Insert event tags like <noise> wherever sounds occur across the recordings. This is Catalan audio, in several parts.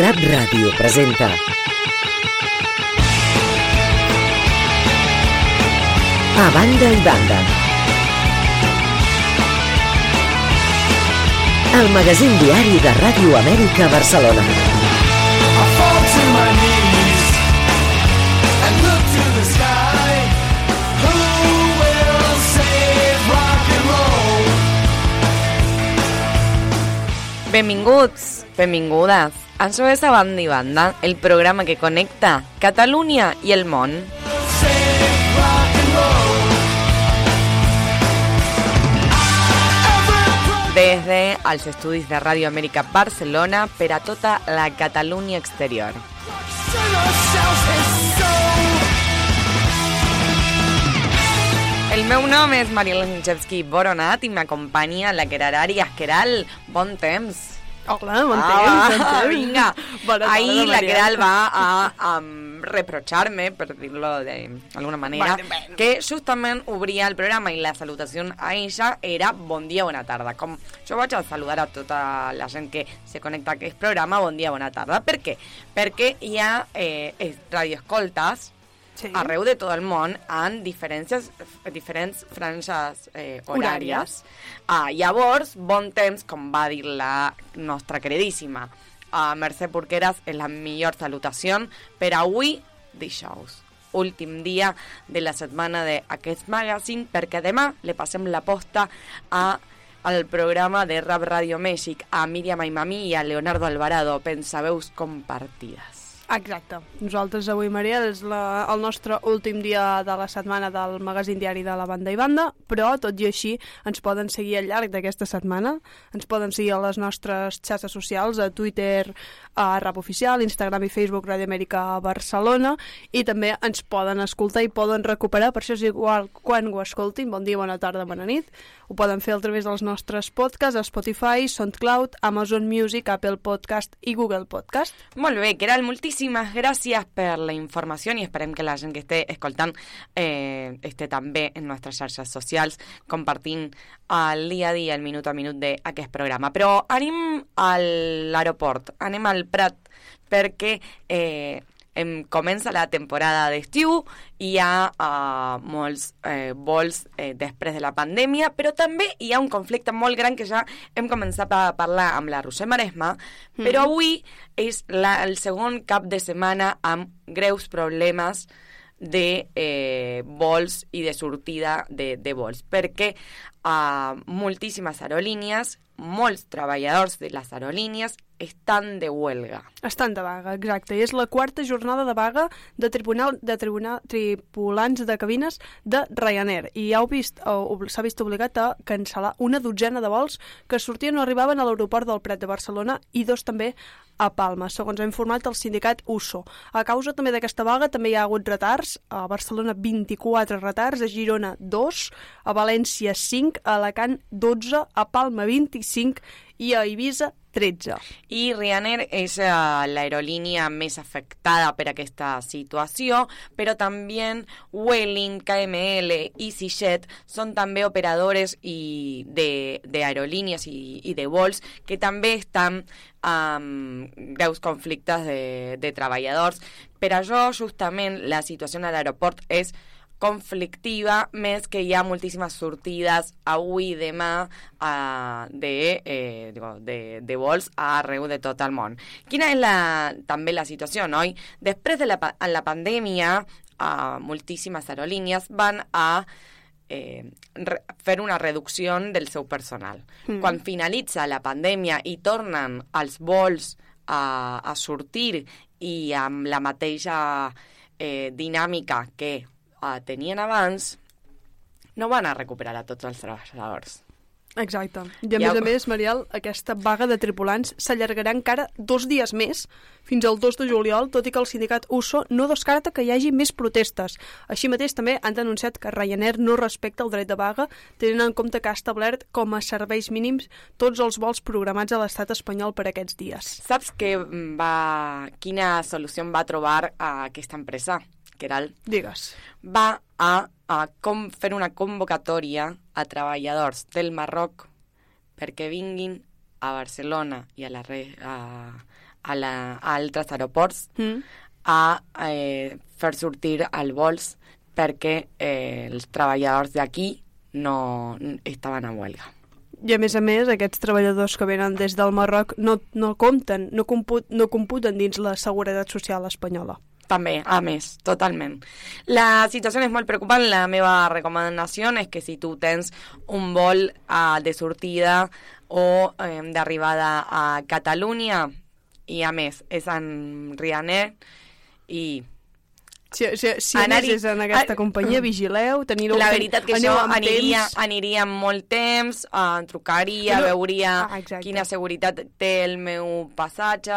Rap Ràdio presenta A banda i banda El magazín diari de Ràdio Amèrica Barcelona I fall to my knees and look to the sky. Who will save rock and roll? Benvinguts, benvingudes. Això és A Banda i Banda, el programa que connecta Catalunya i el món. Save rock and roll. Des de els estudis de Ràdio Amèrica Barcelona per a la Catalunya exterior. El meu nom és Mariela Sinchevski Boronat i m'acompanya la Querarari Esqueral. Bon temps. Hola, bon Ah, <laughs> vinga. <laughs> Bona Ahir la Mariana. Queral va a, a reprocharme, per dir-lo d'alguna manera, Bueno, bueno. que justament obria el programa i la salutació a ella era bon dia, bona tarda. Com jo vaig a saludar a tota la gent que se connecta a aquest programa, bon dia, bona tarda. Per què? Perquè hi ha eh, eh, radioescoltes Sí. arreu de tot el món en diferents, diferents franges eh, horàries. Ah, llavors, bon temps, com va dir la nostra queridíssima uh, Mercè Porqueras, és la millor salutació per avui, dijous últim dia de la setmana d'aquest magazine, perquè demà le passem la posta a al programa de Rap Radio Mèxic a Míriam Aimami i a Leonardo Alvarado, pensaveus compartides. Exacte. Nosaltres avui, Maria, és la, el nostre últim dia de la setmana del magazín diari de la banda i banda, però tot i així ens poden seguir al llarg d'aquesta setmana, ens poden seguir a les nostres xarxes socials, a Twitter, a Rap Oficial, Instagram i Facebook Ràdio Amèrica Barcelona, i també ens poden escoltar i poden recuperar, per això és igual quan ho escoltin, bon dia, bona tarda, bona nit, ho poden fer a través dels nostres podcasts a Spotify, SoundCloud, Amazon Music, Apple Podcast i Google Podcast. Molt bé, Keral, moltíssimes gràcies per la informació i esperem que la gent que esté escoltant eh, esté també en nostres xarxes socials compartint el dia a dia, el minut a minut d'aquest programa. Però anem a l'aeroport, anem al Prat, perquè eh, em comença la temporada d'estiu i hi ha uh, molts eh, vols eh, després de la pandèmia, però també hi ha un conflicte molt gran que ja hem començat a parlar amb la Roser Maresma, però avui és la, el segon cap de setmana amb greus problemes de eh, vols i de sortida de, de vols, perquè uh, moltíssimes aerolínies, molts treballadors de les aerolínies estan de huelga. Estan de vaga, exacte. I és la quarta jornada de vaga de, tribunal, de tribunal, tripulants de cabines de Ryanair. I ja vist, s'ha vist obligat a cancel·lar una dotzena de vols que sortien o arribaven a l'aeroport del Prat de Barcelona i dos també a Palma, segons ha informat el sindicat USO. A causa també d'aquesta vaga també hi ha hagut retards, a Barcelona 24 retards, a Girona 2, a València 5, a Alacant 12, a Palma 25 i a Eivissa 13. I Ryanair és eh, l'aerolínia més afectada per aquesta situació, però també Vueling, KML, EasyJet són també operadores i de, i, i de vols que també estan amb greus conflictes de, de treballadors. Per això, justament, la situació a l'aeroport és conflictiva, més que hi ha moltíssimes sortides avui i demà uh, de, eh, digo, de, de vols arreu de tot el món. Quina és la, també la situació, noi? Després de la, la pandèmia, uh, moltíssimes aerolínies van a eh, fer una reducció del seu personal. Mm. Quan finalitza la pandèmia i tornen els vols a, a sortir i amb la mateixa eh, dinàmica que eh, tenien abans, no van a recuperar a tots els treballadors. Exacte. I a Ja més a més, Mariel, aquesta vaga de tripulants s'allargarà encara dos dies més, fins al 2 de juliol, tot i que el sindicat USO no descarta que hi hagi més protestes. Així mateix també han denunciat que Ryanair no respecta el dret de vaga, tenint en compte que ha establert com a serveis mínims tots els vols programats a l'estat espanyol per aquests dies. Saps que mm, va, quina solució va trobar a aquesta empresa, Keral? Digues. va a, a com, fer una convocatòria a treballadors del Marroc perquè vinguin a Barcelona i a, la, re- a, a, la, a altres aeroports Mm. a eh, fer sortir els vols perquè eh, els treballadors d'aquí no estaven a huelga. I a més a més, aquests treballadors que venen des del Marroc no, no compten, no, comput, no computen dins la seguretat social espanyola. També, a més, totalment. La situació és molt preocupant. La meva recomanació és que si tu tens un vol uh, de sortida o eh, d'arribada a Catalunya i a més és en Ryanair i Si, si, si a Anar-hi- més és en aquesta a- companyia, vigileu, teniu... la veritat que amb aniria, temps. aniria molt temps, uh, trucaria, Però- veuria Ah, exacte. quina seguretat té el meu passatge...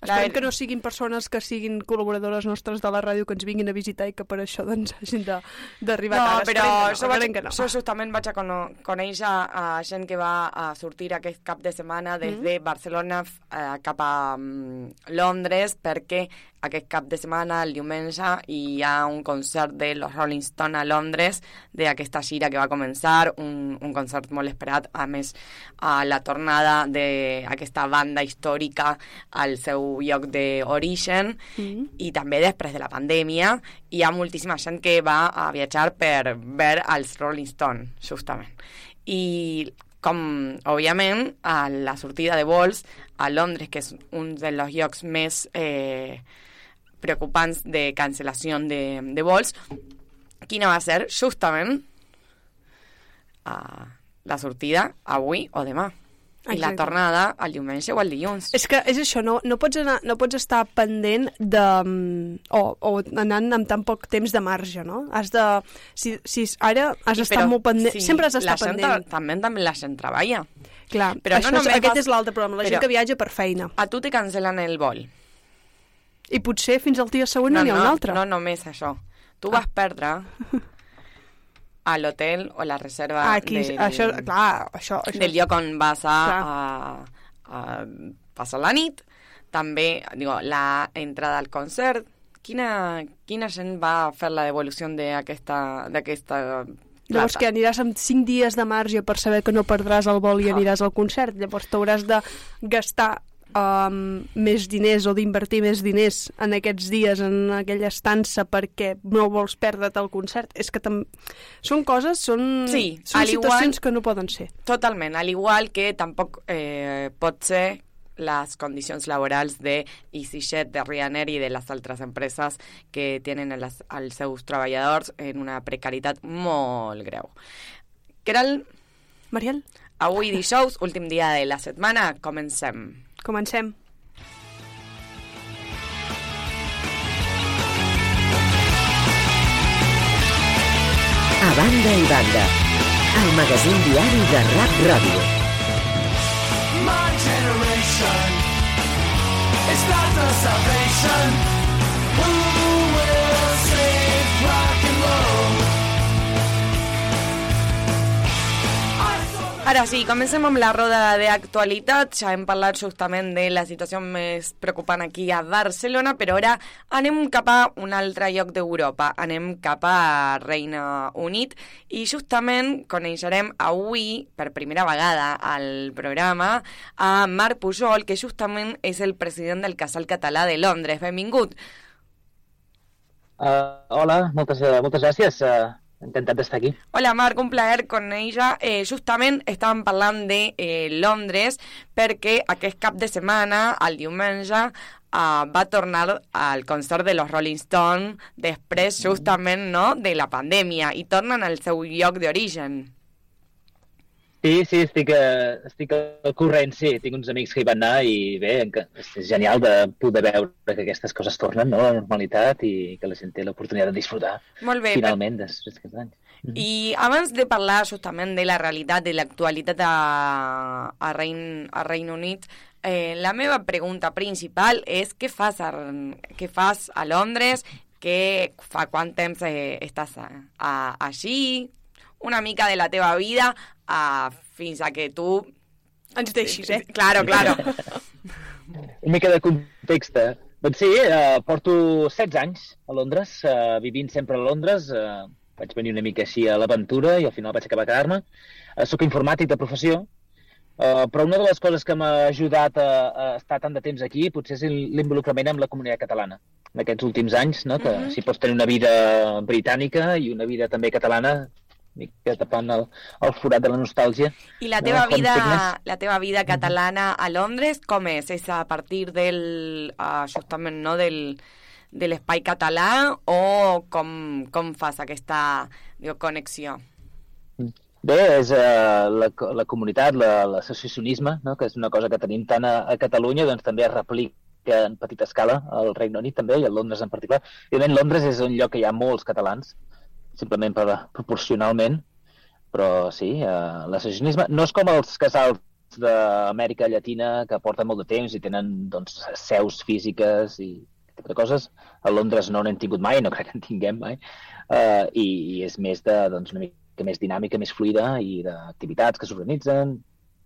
Esperem que no siguin persones que siguin col·laboradores nostres de la ràdio que ens vinguin a visitar i que per això doncs hagin de- d'arribar No, tard. però això, no, vaig, esperem que no. això justament vaig a conèixer a gent que va a sortir aquest cap de setmana des de Barcelona eh, cap a mm, Londres perquè aquest cap de setmana, el diumenge, hi ha un concert de los Rolling Stones a Londres d'aquesta gira que va començar, un, un concert molt esperat, a més a la tornada d'aquesta banda històrica al seu lloc d'origen Mm. i també després de la pandèmia hi ha moltíssima gent que va a viatjar per veure els Rolling Stones, justament. I com, òbviament, a la sortida de vols a Londres, que és un dels llocs més eh, preocupants de cancel·lació de, de vols, quina va ser justament uh, la sortida avui o demà. I la Exacte. tornada el diumenge o el dilluns. És que és això, no, no, pots anar, no pots estar pendent de... mm, O, o anant amb tan poc temps de marge, no? Has de... Si, si ara has d'estar molt pendent... sí, sempre has d'estar pendent. També, també la gent treballa. Clar, però no això, només aquest vas- és l'altre problema, la però- gent que viatja per feina. A tu te cancel·len el vol. I potser fins al dia següent no n'hi ha un altre. no només això. Tu Ah. vas perdre a l'hotel o la reserva Ah, aquí, del, això, clar, això, això del lloc on vas a, a, a passar la nit. També, digo, la entrada al concert. Quina, quina gent va fer la devolució d'aquesta Llavors que aniràs amb 5 dies de marge per saber que no perdràs el vol i Ah. aniràs al concert. Llavors t'hauràs de gastar um, més diners o d'invertir més diners en aquests dies en aquella estança perquè no vols perdre't el concert. És que tam... són coses, són, Sí, són al igual- situacions que no poden ser. Totalment, al igual que tampoc eh, pot ser les condicions laborals de EasyJet, de Ryanair i de les altres empreses que tenen les, els seus treballadors en una precarietat molt greu. Keral, Mariel, avui dijous, últim dia de la setmana, comencem. Comencem. A banda i banda. El magazín diari de Rap Ràdio. My generation is not the salvation. Ara sí, comencem amb la roda d'actualitat. Ja hem parlat justament de la situació més preocupant aquí a Barcelona, però ara anem cap a un altre lloc d'Europa. Anem cap a Reina Unit i justament coneixerem avui, per primera vegada al programa, a Marc Pujol, que justament és el president del Casal Català de Londres. Benvingut. Uh, hola, moltes, uh, moltes gràcies. Uh, encantat d'estar aquí. Hola Marc, un plaer con ella. Eh, justament estàvem parlant de eh, Londres perquè aquest cap de setmana, el diumenge, uh, va tornar al concert de los Rolling Stones després justament no, de la pandèmia i tornen al seu lloc d'origen. Sí, sí, estic, uh, estic al corrent, sí. Tinc uns amics que hi van anar i bé, és genial de poder veure que aquestes coses tornen no, a la normalitat i que la gent té l'oportunitat de disfrutar Molt bé, finalment després d'aquests anys. I abans de parlar justament de la realitat, de l'actualitat a, a, Rein, a Reino Unit, eh, la meva pregunta principal és què fas a, què fas a Londres, que fa quant temps eh, estàs a, a, així, una mica de la teva vida a, fins a que tu... Ens deixis, eh? Claro, claro. <laughs> Una mica de context. eh? Doncs sí, eh, porto 16 anys a Londres, eh, vivint sempre a Londres. Eh, vaig venir una mica així a l'aventura i al final vaig acabar quedar-me. Eh, soc informàtic de professió, eh, però una de les coses que m'ha ajudat a, a estar tant de temps aquí potser és l'involucrament amb la comunitat catalana. En aquests últims anys, no? que Mhm. si pots tenir una vida britànica i una vida també catalana, mica tapant el, el forat de la nostàlgia. I la No, teva com vida, signes. la teva vida catalana a Londres, com és? És a partir del, uh, justament, no, del, de l'espai català o com, com fas aquesta digo, connexió? Bé, és uh, la, la comunitat, la- l'associacionisme, no? que és una cosa que tenim tant a, a Catalunya, doncs també es replica en petita escala al Regne Unit també, i a Londres en particular. Evidentment, Londres és un lloc que hi ha molts catalans, simplement per, proporcionalment, però sí, uh, l'associacionisme no és com els casals d'Amèrica Llatina que porten molt de temps i tenen doncs, seus físiques i de coses. A Londres no n'hem tingut mai, no crec que en tinguem mai, uh, i, i és més de, doncs, una mica més dinàmica, més fluida i d'activitats que s'organitzen.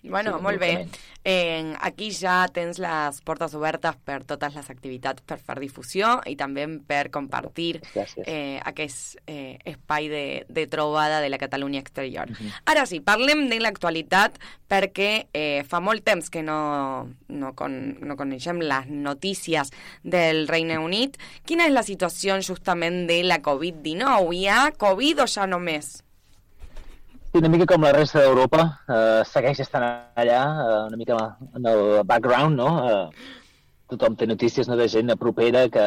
Bueno, Sí, molt bé. Eh, aquí ja tens les portes obertes per totes les activitats per fer difusió i també per compartir Gràcies. eh, aquest eh, espai de, de trobada de la Catalunya exterior. Ara sí, parlem de l'actualitat perquè eh, fa molt temps que no, no, con, no coneixem les notícies del Regne Unit. Quina és la situació justament de la Covid-19? Hi ha Covid o ja no més? Sí, una mica com la resta d'Europa, eh, segueix estant allà, eh, una mica en el background, no? Eh, tothom té notícies no, de gent propera que...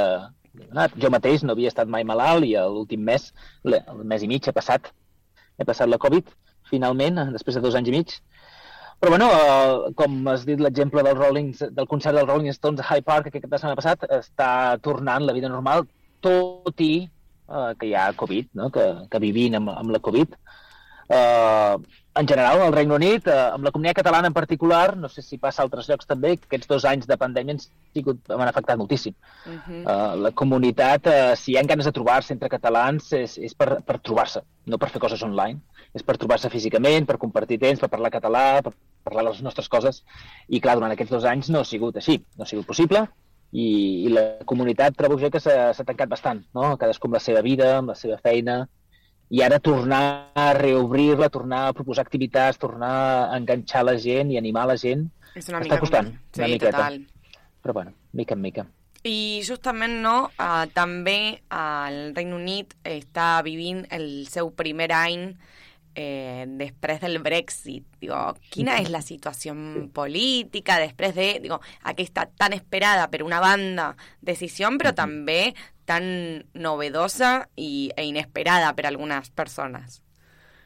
Ah, jo mateix no havia estat mai malalt i l'últim mes, el mes i mig he passat, he passat la Covid, finalment, després de dos anys i mig. Però, bueno, eh, com has dit l'exemple del, Rollings, del concert dels Rolling Stones a High Park aquest setmana passat, està tornant la vida normal, tot i eh, que hi ha Covid, no? que, que vivint amb, amb la Covid, eh, en general, al Regne Unit, eh, amb la comunitat catalana en particular, no sé si passa a altres llocs també, que aquests dos anys de pandèmia ens sigut, m'han afectat moltíssim. Uh -huh. Uh, la comunitat, uh, si hi ha ganes de trobar-se entre catalans, és, és per, per trobar-se, no per fer coses online. És per trobar-se físicament, per compartir temps, per parlar català, per parlar de les nostres coses. I, clar, durant aquests dos anys no ha sigut així, no ha sigut possible. I, i la comunitat trobo jo que s'ha tancat bastant, no? cadascú amb la seva vida, amb la seva feina, i ara tornar a reobrir-la, tornar a proposar activitats, tornar a enganxar la gent i animar la gent, És una està mica costant, com- una Sí, miqueta. total. però bueno, mica en mica. I justament no, uh, també el Regne Unit està vivint el seu primer any eh, després del Brexit. Digo, quina és la situació política després de digo, aquesta tan esperada per una banda decisió, però també tan novedosa i, e inesperada per algunes persones?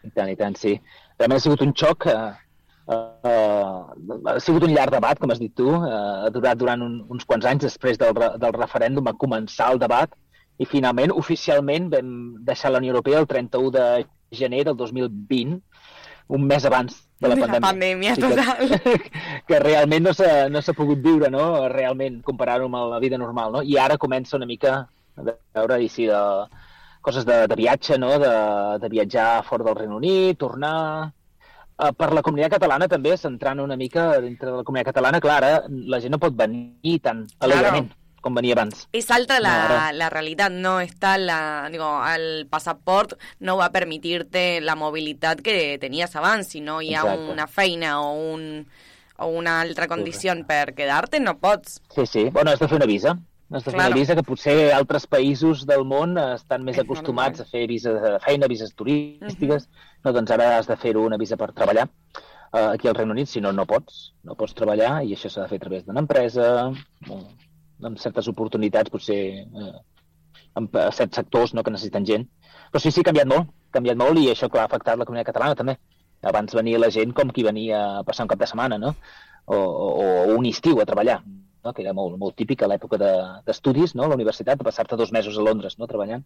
I tant, i tant, sí. Realment ha sigut un xoc, eh, eh, ha sigut un llarg debat, com has dit tu, eh, ha durat durant un, uns quants anys després del, del referèndum a començar el debat i finalment, oficialment, vam deixar la Unió Europea el 31 de gener del 2020, un mes abans de la De la pandèmia. pandèmia, Així que- total. <laughs> que realment no s'ha no pogut viure, no? Realment, comparar-ho amb la vida normal, no? I ara comença una mica a veure i sí, de, coses de, de viatge, no? De, de viatjar fora del Regne Unit, tornar... Uh, per la comunitat catalana també, centrant una mica dintre de la comunitat catalana, clar, ara la gent no pot venir tan alegrement com venia abans. Es alta la, No, la realidad, no está la, digo, el pasaporte no va a permitirte la movilidad que tenías abans, si no hi ha Exacte. una feina o, un, o una altra condició per quedar-te, no pots. Sí, sí. Bueno, has de fer una visa. Has de fer Claro. una visa que potser altres països del món estan més És acostumats normal. a fer vises de feina, vises turístiques, no? doncs ara has de fer-ho una visa per treballar uh, aquí al Regne Unit, si no, no pots, no pots treballar i això s'ha de fer a través d'una empresa, amb certes oportunitats, potser eh, en p- certs sectors no, que necessiten gent. Però sí, sí, ha canviat molt, ha canviat molt i això, clar, ha afectat la comunitat catalana també. Abans venia la gent com qui venia a passar un cap de setmana, no? O, o, o un estiu a treballar, no? que era molt, molt típic a l'època de- d'estudis, no? a la universitat, de passar-te dos mesos a Londres no? treballant.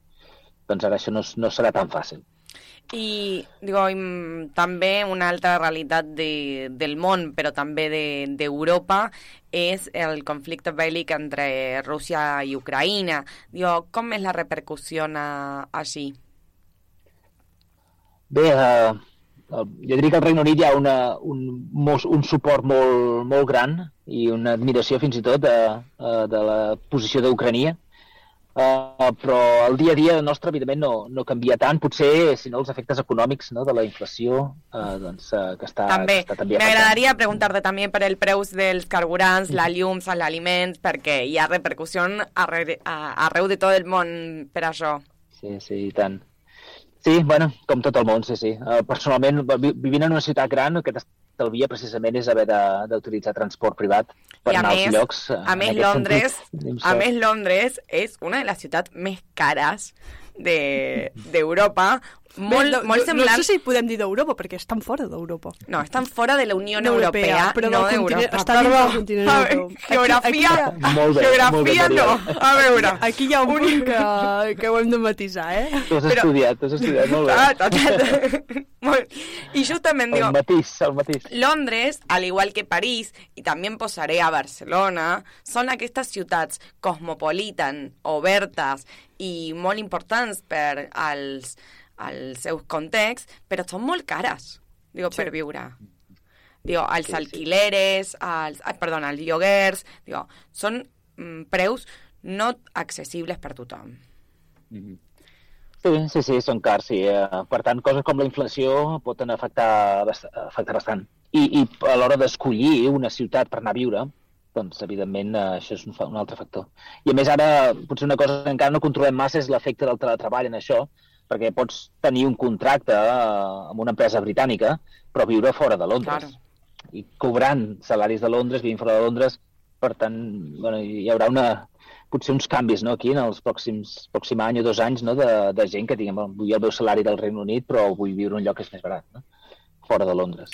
Doncs ara això no, no serà tan fàcil. I digo, també una altra realitat de, del món, però també de- d'Europa, és el conflicte bèl·lic entre Rússia i Ucraïna. Digo, com és la repercussió així? Bé, eh, jo diria que al Regne Unit hi ha una, un, un suport molt, molt gran i una admiració fins i tot de, eh, de la posició d'Ucrania, Uh, però el dia a dia nostre, evidentment, no, no canvia tant. Potser, si no, els efectes econòmics no, de la inflació, uh, doncs, uh, que està, també, que està també m'agradaria preguntar-te també per el preus dels carburants, la llums, els aliments, perquè hi ha repercussió arreu, a- arreu de tot el món per això. Sí, sí, i tant. Sí, bueno, com tot el món, sí, sí. Uh, personalment, vi- vivint en una ciutat gran, que t'estalvia precisament és haver de- d'utilitzar transport privat per I a anar més, als llocs. eh, a més Londres, sentit, a més Londres és una de les ciutats més cares de- d'Europa, molt, no, molt semblant... no sé si podem dir d'Europa, perquè estan fora d'Europa. No, estan fora de la Unió No Europea, europea, però no d'Europa. està dins del continent europeu. Aquí- Geografia, aquí Molt bé, geografia molt bé, no. A veure, Aquí hi ha un punt que, que ho hem de matisar, eh? Tu has però- estudiat, tu has estudiat, molt bé. Ah, ta, ta, ta. Molt- Y justamente digo, El matís, el matís. Londres, al igual que París, y también posaré a Barcelona, són aquestes ciutats cosmopolitan, obertes i molt importants per als, als seus contexts, però són molt cares, digo, per viure. Digo, els alquileres, els, ah, perdona, els lloguers, digo, són mm, preus no accessibles per tothom. Sí, sí, sí, són cars, sí. Eh, Per tant, coses com la inflació poden afectar, afectar bastant. I, i a l'hora d'escollir una ciutat per anar a viure, doncs, evidentment, eh, això és un, un altre factor. I, a més, ara, potser una cosa que encara no controlem massa és l'efecte del teletreball en això, perquè pots tenir un contracte eh, amb una empresa britànica, però viure fora de Londres. Claro. I cobrant salaris de Londres, vivint fora de Londres, per tant, bueno, hi haurà una, potser uns canvis no, aquí en els pròxims pròxim any o dos anys no, de, de gent que diguem, vull el meu salari del Regne Unit però vull viure en un lloc que és més barat, no? fora de Londres.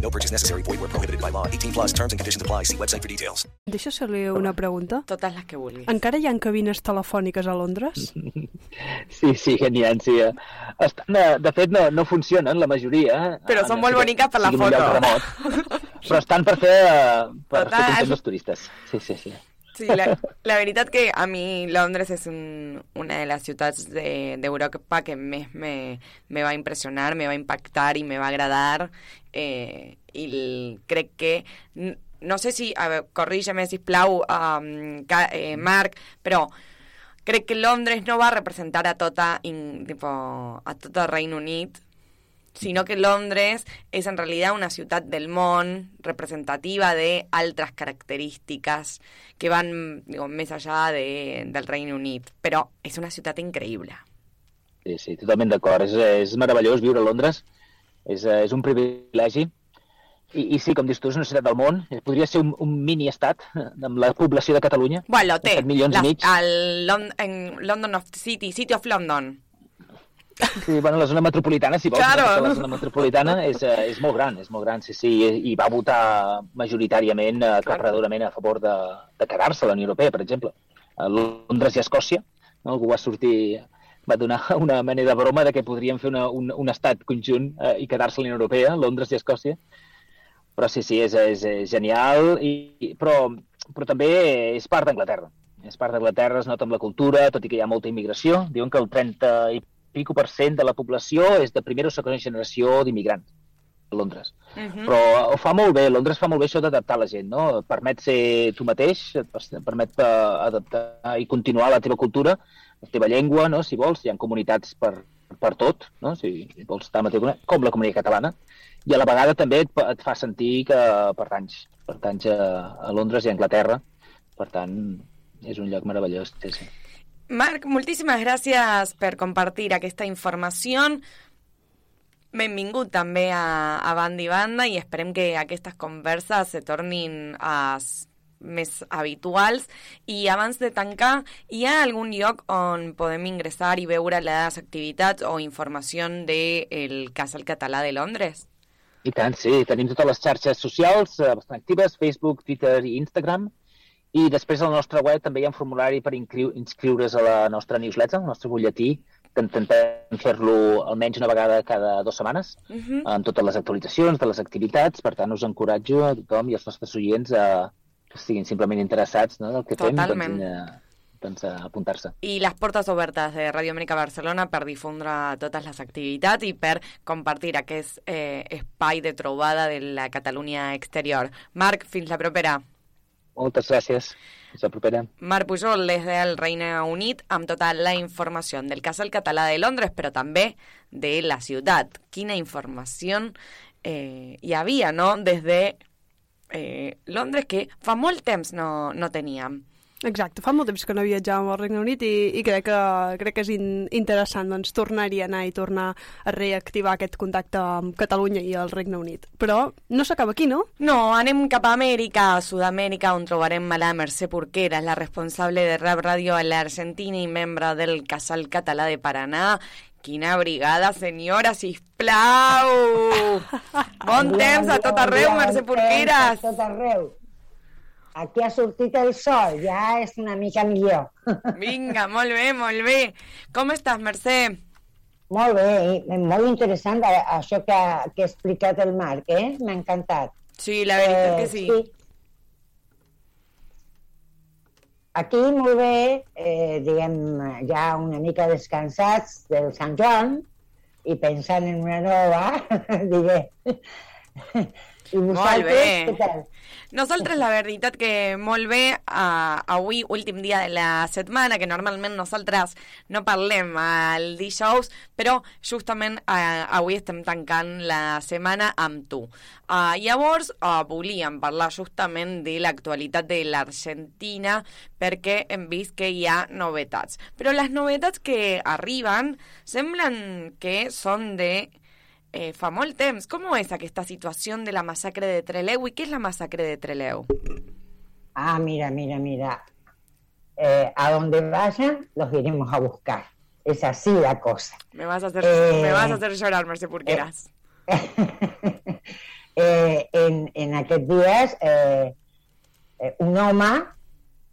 No purchase necessary. Void where prohibited by law. 18 plus terms and conditions apply. See website for details. Deixa fer-li una pregunta. Totes les que vulguis. Encara hi ha cabines telefòniques a Londres? <laughs> Sí, sí, que n'hi ha, sí. Estan, de fet, no, no funcionen, la majoria. Però són no molt ser que boniques per la foto. remot. Però estan per fer, eh, per Total. fer contents els turistes. Sí, sí, sí. Sí, la, la veritat que a mi Londres és un, una de les ciutats de- d'Europa que més me, me va impressionar, me va impactar i me va agradar. Eh, I el, crec que... No sé si... A veure, corrígeme, sisplau, um, Ca- eh, Marc, però crec que Londres no va representar a tota, in, tipo, a tot el Regne Unit, sinó que Londres és en realitat una ciutat del món representativa de altres característiques que van digo, més allà de, del Regne Unit. Però és una ciutat increïble. Sí, sí, totalment d'acord. És, és meravellós viure a Londres. És, és un privilegi. I, I sí, com dius tu, és una ciutat del món. Podria ser un, un mini-estat amb la població de Catalunya. Bueno, té 7 milions i mig. al Lon en London of City, City of London. Sí, bueno, la zona metropolitana, si vols, Claro. la zona metropolitana és, eh, és molt gran, és molt gran, sí, sí, i, va votar majoritàriament, eh, aclaparadorament a favor de, de quedar-se a la Unió Europea, per exemple. A Londres i a Escòcia, no? algú va sortir, va donar <laughs> una mena de broma de que podríem fer una, un, un estat conjunt eh, i quedar-se a la Unió Europea, Londres i Escòcia. Però sí, sí, és, és, és genial, i, i- però, però també és part d'Anglaterra. és part d'Anglaterra, es nota amb la cultura, tot i que hi ha molta immigració. Diuen que el 30 i pico per cent de la població és de primera o segona generació d'immigrants a Londres. Uh -huh. Però ho fa molt bé, Londres fa molt bé això d'adaptar la gent, no? Et permet ser tu mateix, et permet adaptar i continuar la teva cultura, la teva llengua, no? Si vols, hi ha comunitats per, per tot, no? Si vols estar comunitat, com la comunitat catalana, i a la vegada també et, et fa sentir que pertanys, pertanys a, a Londres i a Anglaterra, per tant, és un lloc meravellós, sí, sí. Marc, moltíssimes gràcies per compartir aquesta informació. Benvingut també a, a Banda i Banda i esperem que aquestes converses se tornin a més habituals. I abans de tancar, hi ha algun lloc on podem ingressar i veure les activitats o informació del Casal Català de Londres? I tant, sí. Tenim totes les xarxes socials eh, bastant actives, Facebook, Twitter i Instagram. I després al nostre web també hi ha un formulari per inscriu inscriure's a la nostra newsletter, al nostre butlletí, que intentem fer-lo almenys una vegada cada dues setmanes, Uh -huh. amb totes les actualitzacions de les activitats. Per tant, us encoratjo a tothom i als nostres oients a que estiguin simplement interessats no, del que Totalment. fem, doncs, a, doncs a apuntar-se. i les portes obertes de Ràdio Amèrica Barcelona per difondre totes les activitats i per compartir aquest eh, espai de trobada de la Catalunya exterior. Marc, fins la propera. Moltes gràcies. Fins la propera. Marc Pujol, des del Regne Unit, amb tota la informació del Casal Català de Londres, però també de la ciutat. Quina informació eh, hi no?, des de eh, Londres, que fa molt temps no, no teníem. Exacte, fa molt temps que no viatjàvem al Regne Unit i, i crec, que, crec que és in, interessant doncs, tornar-hi a anar i tornar a reactivar aquest contacte amb Catalunya i el Regne Unit. Però no s'acaba aquí, no? No, anem cap a Amèrica, a Sud-amèrica, on trobarem a la Mercè Porquera, la responsable de Rap Ràdio a l'Argentina i membre del Casal Català de Paranà. Quina brigada, senyora, sisplau! <laughs> Bon temps a tot arreu, Mercè Porqueres! A tot arreu. Aquí ha sortit el sol, ja és una mica millor. <laughs> Vinga, molt bé, molt bé. Com estàs, Mercè? Molt bé, i molt interessant a- això que ha, que ha explicat el Marc, eh? M'ha encantat. Sí, la veritat que sí. Aquí molt bé, eh, diguem, ja una mica descansats del Sant Joan i pensant en una nova, <laughs> diré. I Molt vosaltres, bé. què tal? Nosaltres, la veritat que molt bé, uh, avui, últim dia de la setmana, que normalment nosaltres no parlem el dijous, però justament uh, avui estem tancant la setmana amb tu. Uh, llavors, uh, volíem parlar justament de l'actualitat de l'Argentina, perquè hem vist que hi ha novetats. Però les novetats que arriben semblen que són de eh, fa molt temps. Com és aquesta situació de la massacre de Treleu i què és la massacre de Treleu? Ah, mira, mira, mira. Eh, a donde vayan, los iremos a buscar. Es así la cosa. Me vas a hacer, Eh, me vas a hacer llorar, Mercè Porqueras. <laughs> eh, en, en eh, eh, un home,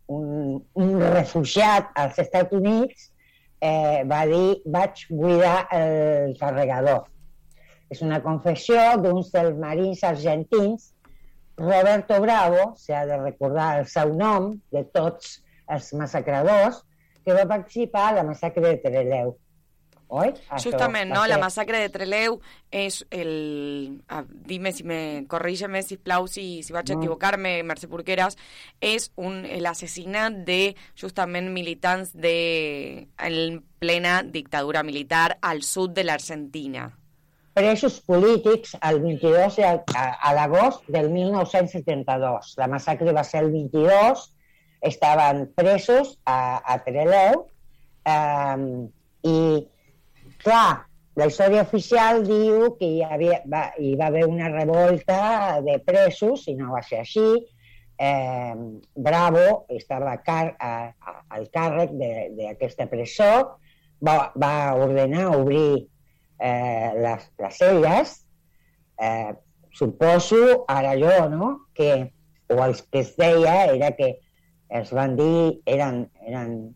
un, un refugiat als Estats Units, eh, va dir vaig buidar el carregador. És una confessió d'uns dels marins argentins. Roberto Bravo, s'ha de recordar el seu nom de tots els massacradors, que va participar a la massacre de Treleu. Oi? Això Justament, no? La massacre de Treleu és el... Ah, dime si me... Corrígeme, sisplau, si, si vaig a No. equivocar-me, Mercè Porqueras. És un, l'assassinat de, justament, militants de... en plena dictadura militar al sud de l'Argentina. Presos polítics el 22 a, a, a l'agost del 1972. La massacre va ser el 22, estaven presos a, a Treleu eh, i, clar, la història oficial diu que hi, havia, va, hi va haver una revolta de presos i no va ser així. Eh, Bravo estava car a, a, al càrrec de- d'aquesta presó, va, va ordenar obrir eh, les, les celles, eh, suposo, ara jo, no?, que, o el que es deia era que es van dir, eren, eren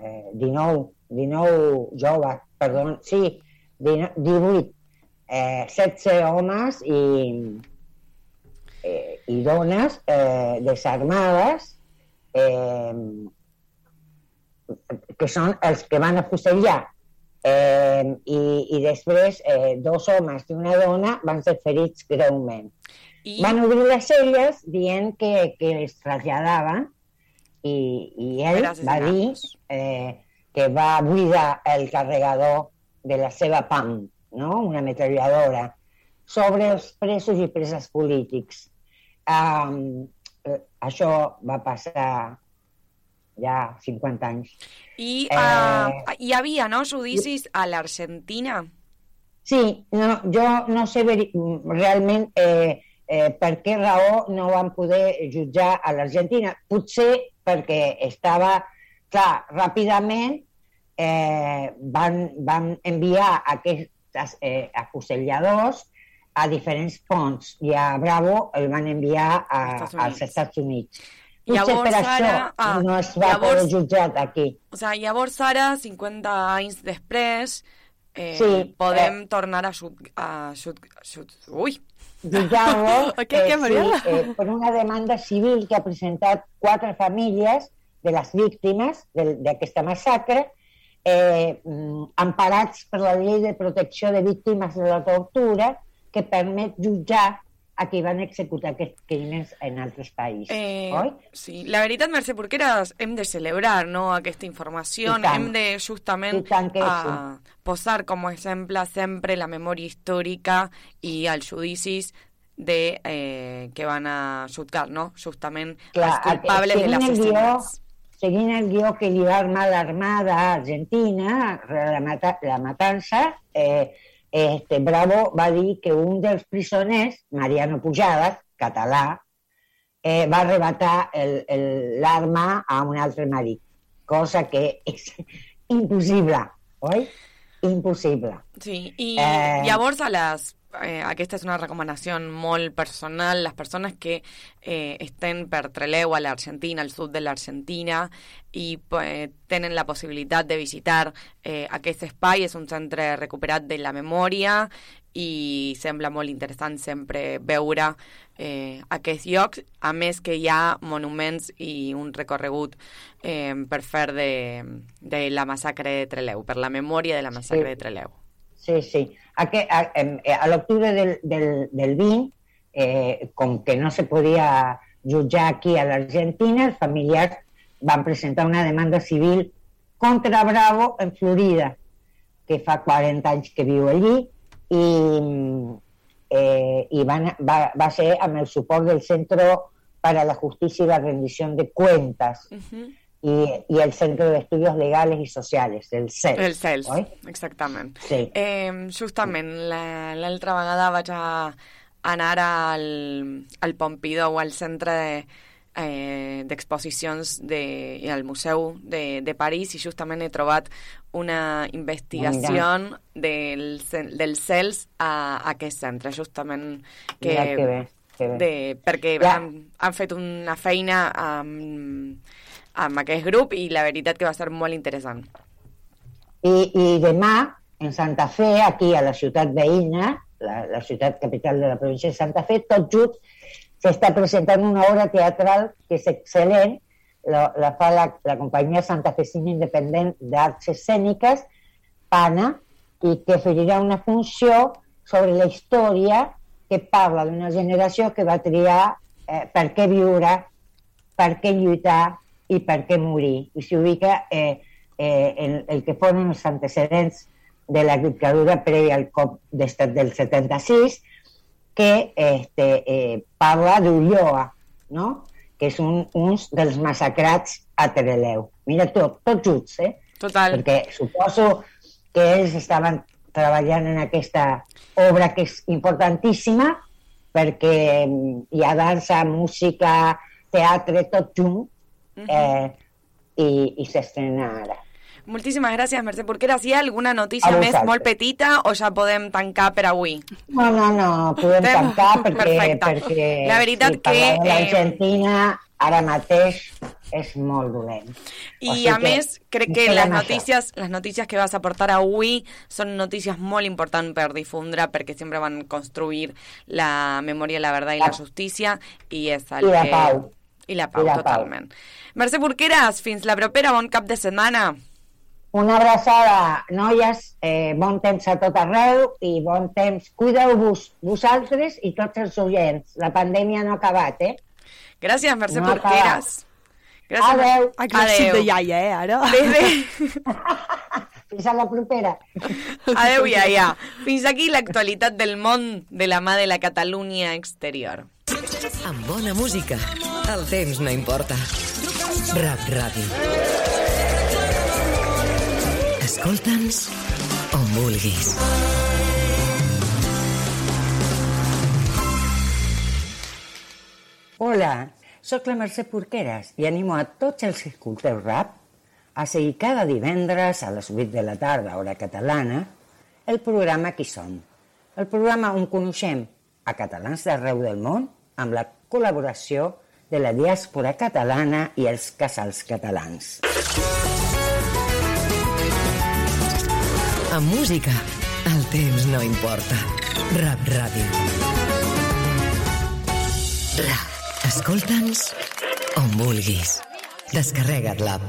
eh, 19, 19 joves, perdó, sí, 19, 18, eh, 16 homes i, eh, i dones eh, desarmades eh, que són els que van afusellar. Eh, i, I després eh, dos homes i una dona van ser ferits greument. I, Van obrir les celles dient que, que els traslladaven i, i ell va dir eh, que va buidar el carregador de la seva PAM, no? una metralladora, sobre els presos i preses polítics. Um, això va passar ja 50 anys. I Eh, uh, hi havia, no, judicis a l'Argentina? Sí, no, jo no sé realment eh, eh, per què raó no van poder jutjar a l'Argentina. Potser perquè estava, clar, ràpidament eh, van, van enviar aquests eh, afuselladors a diferents ponts i a Bravo el van enviar a, Estats als. Estats Units. Llavors, per això ara, ah, no es va llavors- poder jutjar aquí. O sigui, llavors ara, 50 anys després, eh, Sí, podem tornar a xut... A xut, xut ui! jutjar-lo <laughs> què, sí, eh, per una demanda civil que ha presentat quatre famílies de les víctimes d'aquesta massacre, eh, mm, emparats per la llei de protecció de víctimes de la tortura, que permet jutjar a qui van executar aquests crímens en altres països. Eh, oi? sí, la veritat, Mercè Porqueras, hem de celebrar no, aquesta informació, hem de justament que a, posar com a exemple sempre la memòria històrica i els judicis de, eh, que van a jutjar, no? justament Clar, els culpables de l'assassinat. seguint el guió que li va armar l'Armada Argentina, la, mata, la matança, eh, este, Bravo va dir que un dels presoners, Mariano Pujadas, català, eh, va arrebatar l'arma a un altre marit, cosa que és impossible, oi? Impossible. Sí, i Eh, llavors a les eh, aquesta és una recomanació molt personal, les persones que eh, estem per Treleu a l'Argentina, al sud de l'Argentina, i eh, tenen la possibilitat de visitar eh, aquest espai, és un centre recuperat de la memòria i sembla molt interessant sempre veure eh, aquests llocs, a més que hi ha monuments i un recorregut eh, per fer de, de la massacre de Treleu, per la memòria de la massacre Sí. de Treleu. Sí, sí. A, que, a, em- eh, a l'octubre del, del, del 20, eh, com que no se podia jutjar aquí a l'Argentina, els familiars van presentar una demanda civil contra Bravo en Florida, que fa 40 anys que viu allí, i, eh, i van, va, va ser amb el suport del Centro para la Justicia y la Rendición de Cuentas. Y, y el Centro de Estudios Legales y Sociales, el CEL. El CELS, oi? exactament. Sí. Eh, justament, la- l'altra vegada vaig a anar al, al Pompidou, al centre de, eh, d'exposicions de, i al Museu de, de París i justament he trobat una investigació del, ce- del CELS a, a aquest centre, justament que, Mira que bé, que bé. de, perquè Ja. han, han fet una feina amb, amb aquest grup i la veritat que va ser molt interessant. I, I demà, en Santa Fe, aquí a la ciutat veïna, la, la ciutat capital de la província de Santa Fe, tot just s'està presentant una obra teatral que és excel·lent, la, la fa la, la companyia santafesina independent d'arts escèniques, PANA, i que oferirà una funció sobre la història que parla d'una generació que va triar eh, per què viure, per què lluitar i per què morir. I s'ubica eh, eh, en el que foren els antecedents de la dictadura prèvia al cop d'estat del 76, que este, eh, parla d'Ulloa, no? que és un, un dels massacrats a Tereleu. Mira tot, tot junts, eh? Total. perquè suposo que ells estaven treballant en aquesta obra que és importantíssima perquè hi ha dansa, música, teatre, tot junt eh, i, i s'estrena ara. Moltíssimes gràcies, Mercè Porqueras. Hi ha alguna notícia A més molt petita o ja podem tancar per avui? No, no, no, podem tancar <laughs> perquè, Perfecte. perquè La veritat sí, que, de l'Argentina ara mateix és molt dolent. I O sigui a més, crec que les això. notícies, les notícies que vas a aportar avui són notícies molt importants per difondre perquè sempre van construir la memòria, la verdad i la La- justícia i és el I la que... pau. I la Pau, I la Pau. totalment. Mercè Porqueres, fins la propera, bon cap de setmana. Una abraçada, noies, eh, bon temps a tot arreu i bon temps. Cuideu-vos vosaltres i tots els oients. La pandèmia no ha acabat, eh? Gràcies, Mercè No Porqueres. Adeu. Exèrcit de iaia, eh, ara? Bé, bé. <laughs> Fins a la propera. Adeu, iaia. Fins aquí l'actualitat del món de la mà de la Catalunya exterior. Amb bona música, el temps no importa. Rap Ràdio. Escolta'ns on vulguis. Hola, sóc la Mercè Porqueres i animo a tots els que escolteu rap a seguir cada divendres a les 8 de la tarda, hora catalana, el programa Qui som? El programa on coneixem a catalans d'arreu del món amb la col·laboració de la diàspora catalana i els casals catalans. Amb música, el temps no importa. Rap Ràdio. Rap. Escolta'ns on vulguis. Descarrega't l'app.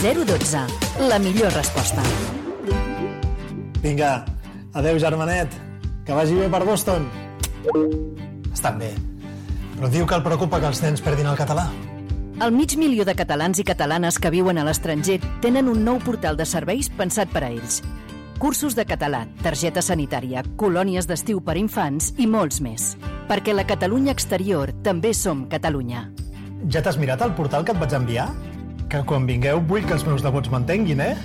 012. La millor resposta. Vinga, adeu, germanet. Que vagi bé per Boston. Estan bé. Però diu que el preocupa que els nens perdin el català. El mig milió de catalans i catalanes que viuen a l'estranger tenen un nou portal de serveis pensat per a ells. Cursos de català, targeta sanitària, colònies d'estiu per infants i molts més. Perquè la Catalunya exterior també som Catalunya. Ja t'has mirat el portal que et vaig enviar? Que quan vingueu vull que els meus nebots m'entenguin, eh?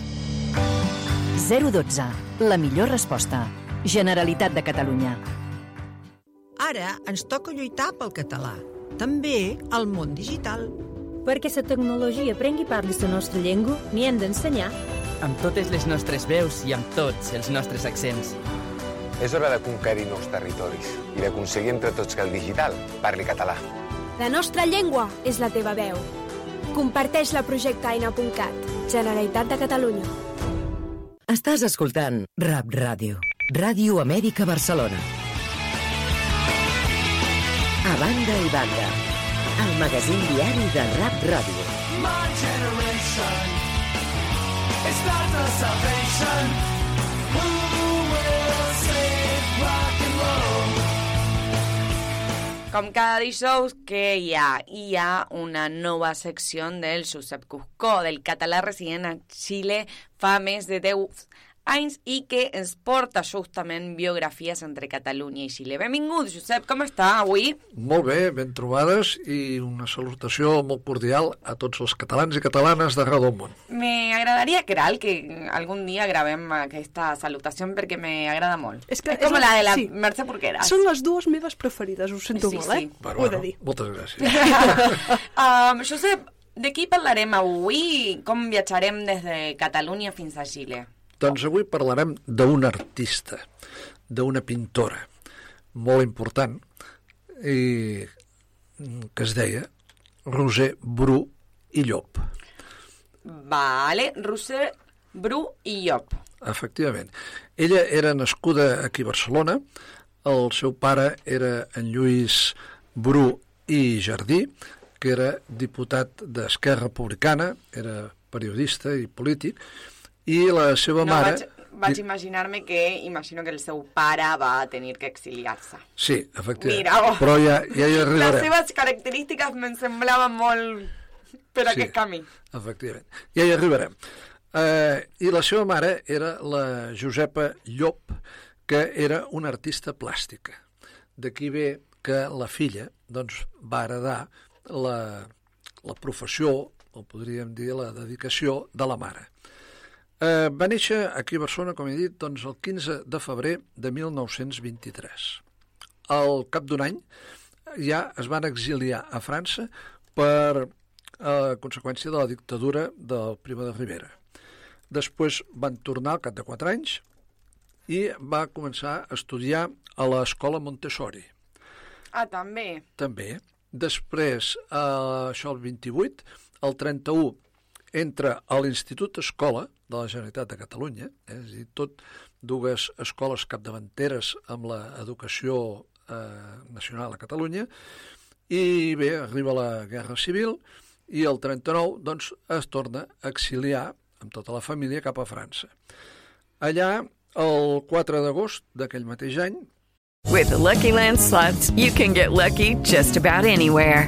012. La millor resposta. Generalitat de Catalunya. Ara ens toca lluitar pel català. També al món digital. Perquè la tecnologia prengui part de la nostra llengua, n'hi hem d'ensenyar. amb totes les nostres veus i amb tots els nostres accents. És hora de conquerir nous territoris i d'aconseguir entre tots que el digital parli català. La nostra llengua és la teva veu. Comparteix la projecte eina.cat, Generalitat de Catalunya. Estàs escoltant Rap Ràdio. Ràdio Amèrica Barcelona. A banda i banda. El magazín diari de Rap Ràdio. My generation is not the salvation. Who will save Com cada dijous que hi ha, hi ha una nova secció del Josep Cuscó, del català resident a Xile fa més de 10 anys i que ens porta justament biografies entre Catalunya i Xile. Benvingut, Josep, com està avui? Molt bé, ben trobades i una salutació molt cordial a tots els catalans i catalanes d'arreu del món. Me agradaria, Kral, que algun dia gravem aquesta salutació perquè me agrada molt. És, que és com la de la sí. Mercè Porqueras. Són les dues meves preferides, ho sento Sí, molt, eh? sí. Bueno, Ho he de dir. moltes gràcies. <laughs> um, Josep, de qui parlarem avui? Com viatjarem des de Catalunya fins a Xile? Doncs avui parlarem d'un artista, d'una pintora molt important i que es deia Roser Bru i Llop. Vale, Roser, Bru i Llop. Efectivament. Ella era nascuda aquí a Barcelona, el seu pare era en Lluís Bru i Jardí, que era diputat d'Esquerra Republicana, era periodista i polític, i la seva No, mare... vaig, vaig imaginar-me que imagino que el seu pare va tenir que exiliar-se. Sí, efectivament. Mira, oh. Però ja, ja hi Les arribarem. seves característiques me'n semblaven molt per Sí. aquest camí. Efectivament. Ja hi arribarem. Eh, I la seva mare era la Josepa Llop, que era una artista plàstica. D'aquí ve que la filla doncs, va heredar la, la professió, o podríem dir la dedicació, de la mare. Eh, va néixer aquí a Barcelona, com he dit, doncs, el 15 de febrer de 1923. Al cap d'un any ja es van exiliar a França per a conseqüència de la dictadura del Primo de Rivera. Després van tornar al cap de 4 anys i va començar a estudiar a l'escola Montessori. Ah, també. També. Després, eh, això el 28, el 31, entra a l'Institut Escola de la Generalitat de Catalunya, eh, és a dir, tot dues escoles capdavanteres amb l'educació eh, nacional a Catalunya, i bé, arriba la Guerra Civil, i el 39 doncs, es torna a exiliar amb tota la família cap a França. Allà, el 4 d'agost d'aquell mateix any, With the Lucky Land slots, you can get lucky just about anywhere.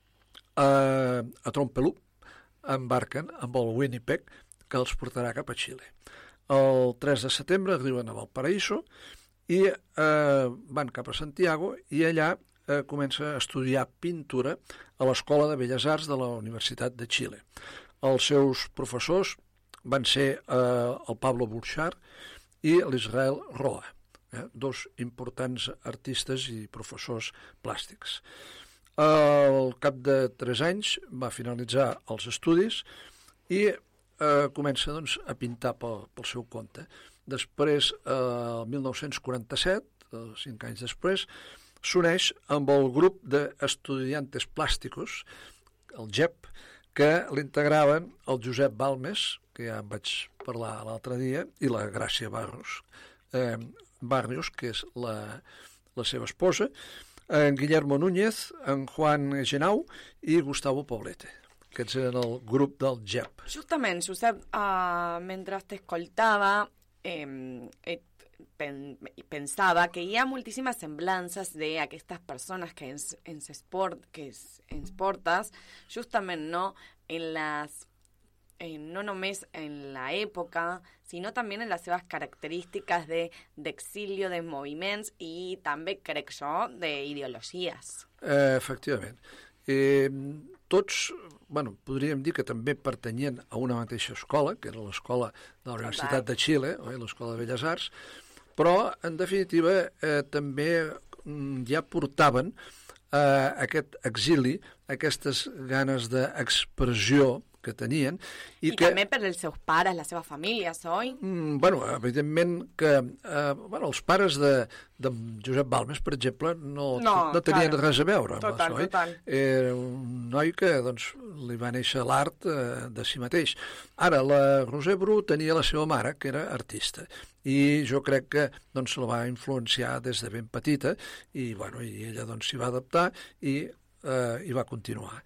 A, a Trompelú embarquen amb el Winnipeg que els portarà cap a Xile. El 3 de setembre arriben a Valparaíso i eh, van cap a Santiago i allà eh, comença a estudiar pintura a l'Escola de Belles Arts de la Universitat de Xile. Els seus professors van ser eh, el Pablo Burchard i l'Israel Roa, eh, dos importants artistes i professors plàstics. Al cap de tres anys va finalitzar els estudis i eh, comença doncs, a pintar pel, pel seu compte. Després, eh, el 1947, eh, cinc anys després, s'uneix amb el grup d'estudiantes plàsticos, el GEP, que l'integraven el Josep Balmes, que ja en vaig parlar l'altre dia, i la Gràcia Barros, eh, Barrios, que és la, la seva esposa, en Guillermo Núñez, en Juan Genau i Gustavo Poblete. Aquests eren el grup del GEP. Justament, Josep, uh, mentre t'escoltava, eh, et pen, pensava que hi ha moltíssimes semblances d'aquestes persones que ens, ens, esport, que ens portes, justament no, en les eh, no només en la època, sinó també en les seves característiques de- d'exilio, de, moviments i també, crec jo, d'ideologies. Eh, efectivament. Eh, tots, bueno, podríem dir que també pertanyien a una mateixa escola, que era l'escola de la Universitat de Xile, oi, l'escola de Belles Arts, però, en definitiva, eh, també mm, ja portaven eh, aquest exili, aquestes ganes d'expressió que tenien I, i, que... també per els seus pares, les seves famílies, oi? Mm, bueno, evidentment que eh, bueno, els pares de, de Josep Balmes, per exemple, no, No, no tenien claro. res a veure amb Total, això. oi? total. Era un noi que doncs, li va néixer l'art eh, de si mateix. Ara, la Roser Bru tenia la seva mare, que era artista, i jo crec que doncs, la va influenciar des de ben petita, i, bueno, i ella doncs, s'hi va adaptar i eh, hi va continuar.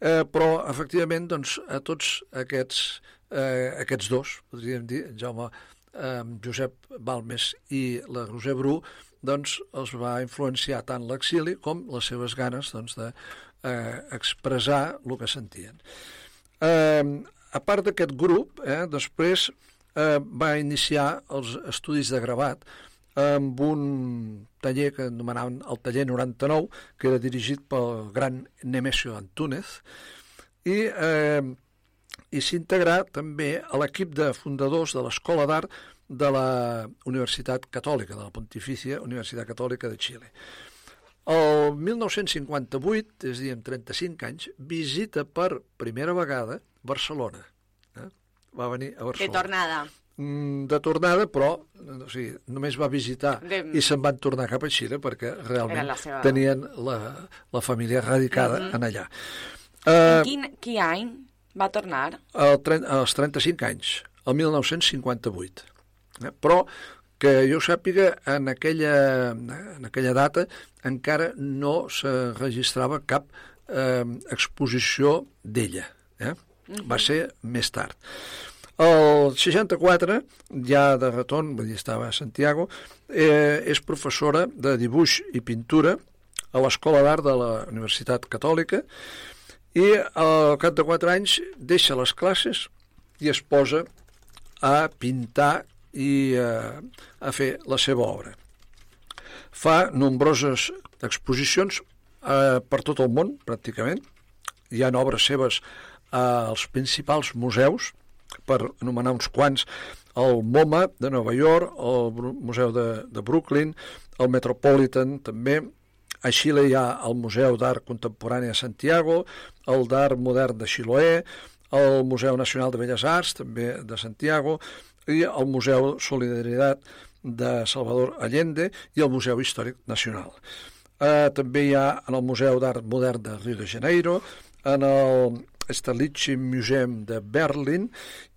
Eh, però, efectivament, doncs, a tots aquests, eh, aquests dos, podríem dir, en Jaume eh, Josep Balmes i la Roser Bru, doncs els va influenciar tant l'exili com les seves ganes doncs, de eh, el que sentien. Eh, a part d'aquest grup, eh, després eh, va iniciar els estudis de gravat amb un taller que anomenaven el taller 99, que era dirigit pel gran Nemesio Antúnez, i, eh, i s'integrà també a l'equip de fundadors de l'Escola d'Art de la Universitat Catòlica, de la Pontifícia Universitat Catòlica de Xile. El 1958, és a dir, amb 35 anys, visita per primera vegada Barcelona. Eh? Va venir a De Barcelona tornada. Mm, de tornada, però o sigui, només va visitar De- i se'n van tornar cap a Xile perquè realment la seva- tenien la, la família radicada Mhm. en allà. En Eh, quin, quin any va tornar? el, als 35 anys, el 1958. Eh? Però que jo sàpiga, en aquella, en aquella data encara no se registrava cap eh, exposició d'ella. Eh? Mhm. Va ser més tard. El 64, ja de retorn, vull dir, estava a Santiago, eh, és professora de dibuix i pintura a l'Escola d'Art de la Universitat Catòlica i al cap de 4 anys deixa les classes i es posa a pintar i a, a fer la seva obra. Fa nombroses exposicions eh, per tot el món, pràcticament. Hi ha obres seves als principals museus, per anomenar uns quants, el MoMA de Nova York, el Museu de, de Brooklyn, el Metropolitan també, a Xile hi ha el Museu d'Art Contemporani a Santiago, el d'Art Modern de Chiloé, el Museu Nacional de Belles Arts, també de Santiago, i el Museu Solidaritat de Salvador Allende i el Museu Històric Nacional. Eh, també hi ha en el Museu d'Art Modern de Rio de Janeiro, en el Sterlici Museum de Berlín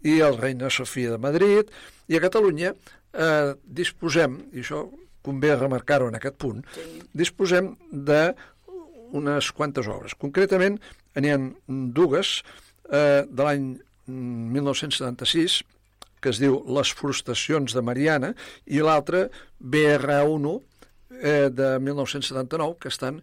i el Reina Sofia de Madrid, i a Catalunya eh, disposem, i això convé remarcar-ho en aquest punt, disposem de unes quantes obres. Concretament, n'hi ha dues eh, de l'any mm, 1976, que es diu Les frustracions de Mariana, i l'altra, BR1, eh, de 1979, que estan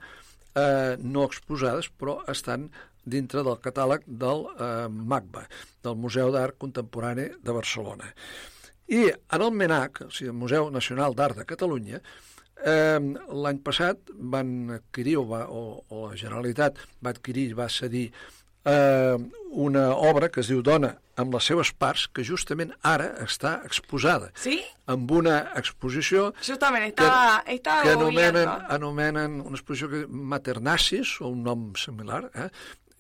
eh, no exposades, però estan dintre del catàleg del eh, MACBA, del Museu d'Art Contemporani de Barcelona. I en el MENAC, o sigui, el Museu Nacional d'Art de Catalunya, eh, l'any passat van adquirir, o, va, o, o la Generalitat va adquirir, va cedir eh, una obra que es diu Dona amb les seves parts, que justament ara està exposada. Sí? Amb una exposició Yo también estaba, estaba que anomenen, anomenen una exposició que Maternacis, o un nom similar, eh?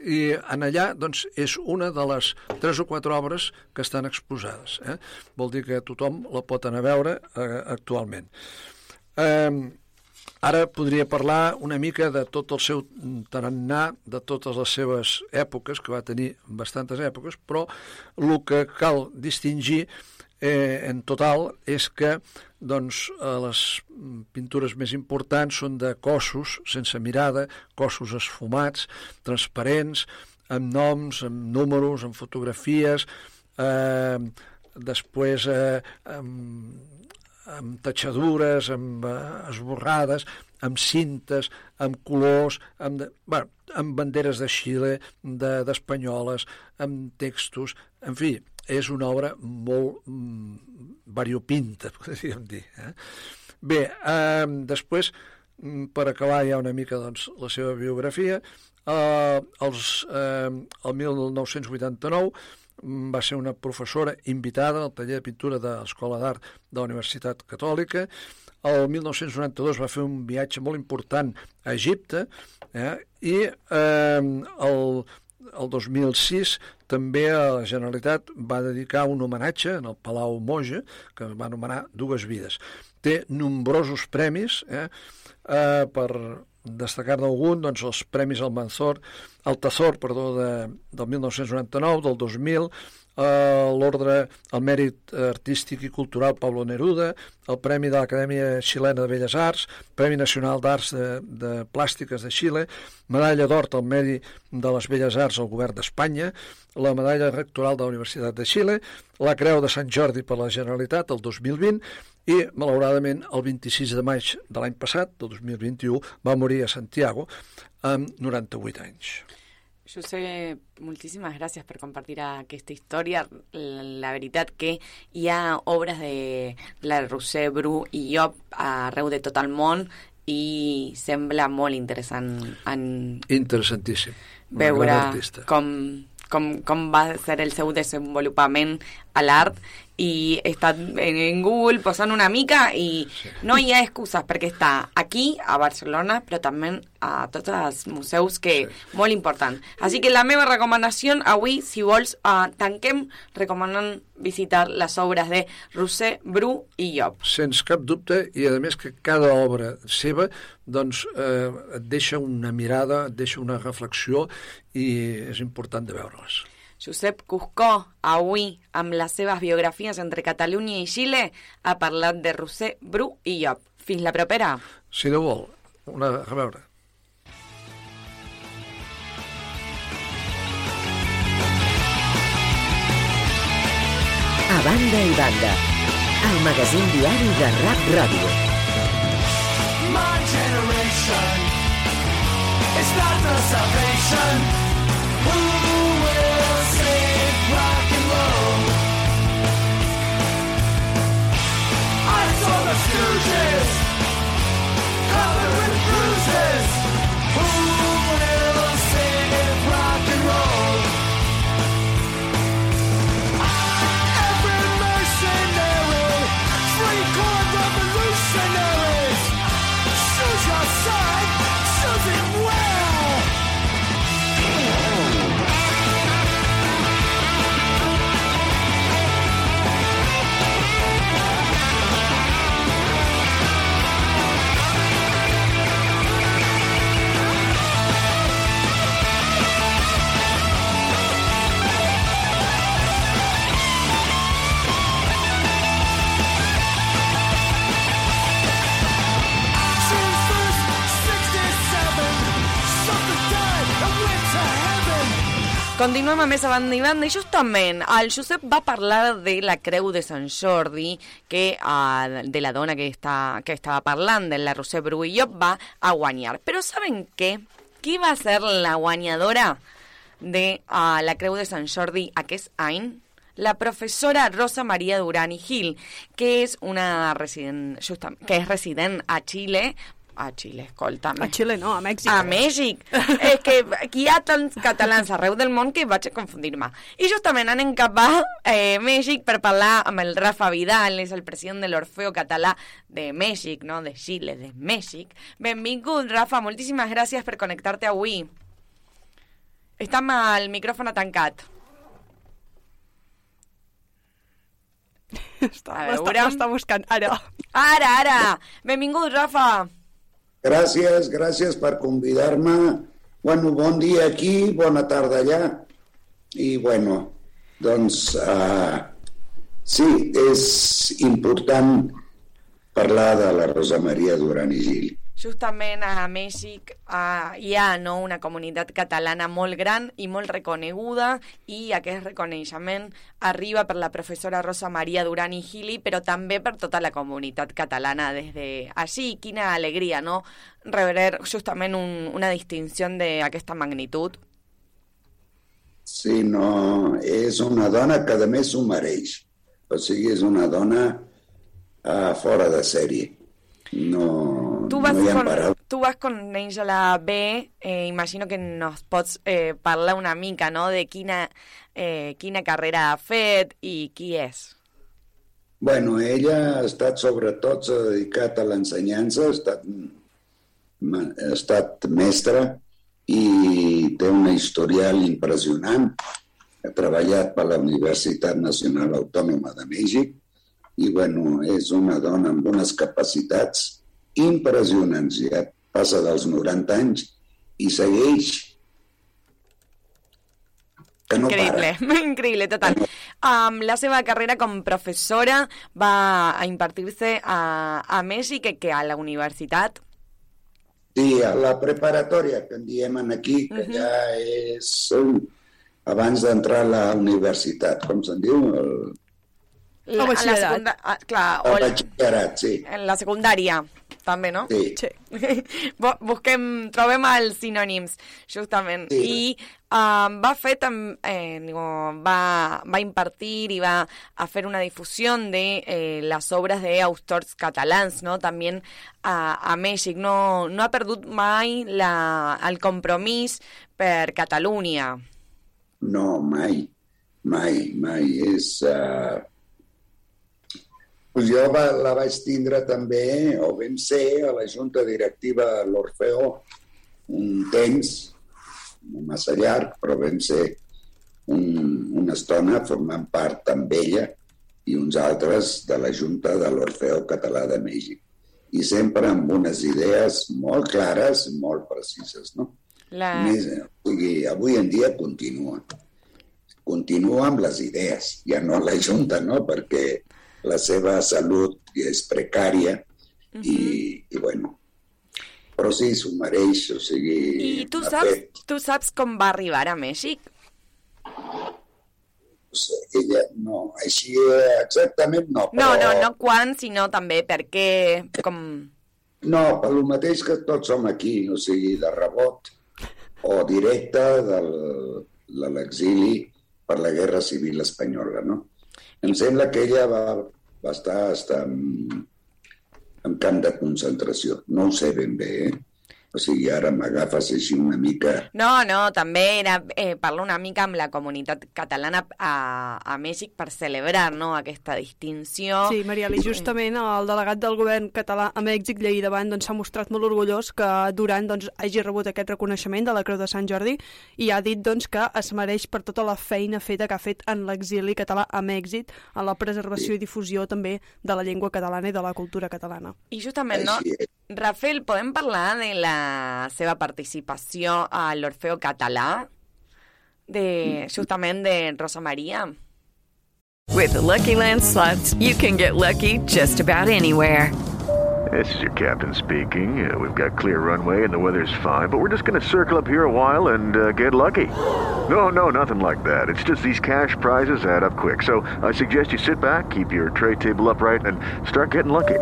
I en allà doncs, és una de les tres o quatre obres que estan exposades. Eh? Vol dir que tothom la pot anar a veure eh, actualment. Eh, ara podria parlar una mica de tot el seu tarannà, de totes les seves èpoques, que va tenir bastantes èpoques, però el que cal distingir eh, en total és que doncs, eh, les pintures més importants són de cossos sense mirada, cossos esfumats, transparents, amb noms, amb números, amb fotografies, eh, després eh, amb, amb tatxadures, amb eh, esborrades, amb cintes, amb colors, amb, de, bueno, amb banderes de Xile, de- d'espanyoles, de, amb textos, en fi, és una obra molt mm, variopinta, <laughs> podríem dir. Eh? Bé, eh, després, mm, per acabar ja una mica doncs, la seva biografia, eh, els, eh, el 1989 mm, va ser una professora invitada al taller de pintura de l'Escola d'Art de la Universitat Catòlica. El 1992 va fer un viatge molt important a Egipte eh, i eh, el, el 2006 també la Generalitat va dedicar un homenatge en el Palau Moja, que va anomenar Dues Vides. Té nombrosos premis, eh, eh, per destacar-ne algun, doncs els Premis al Manzor, el Tazor, perdó, de, del 1999, del 2000, eh, l'Ordre al Mèrit Artístic i Cultural Pablo Neruda, el Premi de l'Acadèmia Xilena de Belles Arts, Premi Nacional d'Arts de, de Plàstiques de Xile, Medalla d'Or al Medi de les Belles Arts al Govern d'Espanya, la Medalla Rectoral de la Universitat de Xile, la Creu de Sant Jordi per la Generalitat el 2020 i, malauradament, el 26 de maig de l'any passat, del 2021, va morir a Santiago amb 98 anys. José, moltíssimes gràcies per compartir aquesta història. La, la veritat que hi ha obres de la Roser Bru i Job arreu de tot el món i sembla molt interessant en Interessantíssim. Veure com, com, com va ser el seu desenvolupament a l'art i he estat en, en Google posant una mica i no hi ha excuses perquè està aquí, a Barcelona, però també a tots els museus que molt important. Així que la meva recomanació avui, si vols, uh, tanquem recomanant visitar les obres de Roser, Bru i Job. Sens cap dubte, i a més que cada obra seva doncs, eh, et deixa una mirada, et deixa una reflexió i és important de veure-les. Josep Cuscó, avui, amb les seves biografies entre Catalunya i Xile, ha parlat de Roser, Bru i Job. Fins la propera. Si Déu vol, una, a veure. A banda i banda, el magazín diari de Rap Ràdio. My generation It's not the salvation. Who Justice Continuem amb més a banda i banda i justament el Josep va parlar de la creu de Sant Jordi que uh, de la dona que, està, que estava parlant, de la Roser Bruguillot, va a guanyar. Però saben què? Qui va ser la guanyadora de uh, la creu de Sant Jordi aquest any? La professora Rosa Maria Duran i Gil, que és una resident, que és resident a Xile, a Xile, escolta'm. A Xile no, a Mèxic. A Mèxic. És que aquí hi ha tants catalans arreu del món que vaig a confundir-me. I justament anem cap a eh, Mèxic per parlar amb el Rafa Vidal, és el president de l'Orfeo Català de Mèxic, no de Xile, de Mèxic. Benvingut, Rafa, moltíssimes gràcies per connectar-te avui. Està amb el micròfon tancat. Està, veure. m'està buscant. Ara. Ara, ara. Benvingut, Rafa. Gràcies, gràcies per convidar-me. Bueno, bon dia aquí, bona tarda allà. I, bueno, doncs, uh, sí, és important parlar de la Rosa Maria Duran Gil. Justament a Mèxic uh, hi ha no, una comunitat catalana molt gran i molt reconeguda i aquest reconeixement arriba per la professora Rosa Maria Duran i Gili, però també per tota la comunitat catalana des de així. Quina alegria, no?, rebre justament un, una distinció d'aquesta magnitud. Sí, no, és una dona que a més s'ho mereix. O sigui, és una dona uh, fora de sèrie. No, Tu vas, no con, tu vas conèixer a la B, eh, imagino que nos pots eh, parlar una mica no? de quina, eh, quina carrera ha fet i qui és. Bueno, ella ha estat sobretot s'ha dedicat a l'ensenyança, ha estat, ha estat mestra i té una historial impressionant. Ha treballat per la Universitat Nacional Autònoma de Mèxic i, bueno, és una dona amb unes capacitats impressionants. Ja passa dels 90 anys i segueix que no Increïble, <laughs> increïble, total. Um, la seva carrera com professora va a impartir-se a, a Mèxic que, que a la universitat. Sí, a la preparatòria, que en diem aquí, que Mhm. ja és abans d'entrar a la universitat, com se'n diu? El, La, a la batxillerat. segunda, ah, clar, el o el, sí. en la secundària, també, no? Sí. <laughs> Sí. Bu- Busquem, trobem els sinònims, justament. Sí. I um, va fer tam, eh, digo, va, va impartir y va a hacer una difusión de eh, las obras de autors catalans, ¿no? También a, a Mèxic. No, no ha perdut mai la, el compromís per Catalunya. No, mai, mai, mai. És... Uh... Pues jo va, la vaig tindre també, o vam ser, a la junta directiva de l'Orfeo un temps, no massa llarg, però vam ser un, una estona formant part amb ella i uns altres de la Junta de l'Orfeo Català de Mèxic. I sempre amb unes idees molt clares, molt precises, no? La... Més, o sigui, avui en dia continua. Continua amb les idees, ja no la Junta, no? Perquè la seva salut és precària i, i bueno, però sí, s'ho mereix, o sigui... I tu saps, fet, tu saps com va arribar a Mèxic? ella, no, així exactament no, No, però... no, no quan, sinó també per què, com... No, per lo mateix que tots som aquí, o sigui, de rebot. o directe del, de l'exili per la Guerra Civil Espanyola, no? Em sembla que ella va, va estar, estar en, en camp de concentració. No ho sé ben bé, eh? O sigui, ara m'agafes així una mica... No, no, també era eh, parlar una mica amb la comunitat catalana a, a Mèxic per celebrar no, aquesta distinció. Sí, Marieli, justament el delegat del govern català a Mèxic, Llei Davant, doncs, s'ha mostrat molt orgullós que Duran doncs, hagi rebut aquest reconeixement de la Creu de Sant Jordi i ha dit doncs, que es mereix per tota la feina feta que ha fet en l'exili català a Mèxic, en la preservació sí. i difusió també de la llengua catalana i de la cultura catalana. I justament, no, Rafael, podem parlar de la seva participació a l'Orfeo Català, de, justament de Rosa Maria. With the Lucky Land slots, you can get lucky just about anywhere. This is your captain speaking. Uh, we've got clear runway and the weather's fine, but we're just going to circle up here a while and uh, get lucky. No, no, nothing like that. It's just these cash prizes add up quick. So I suggest you sit back, keep your tray table upright, and start getting lucky.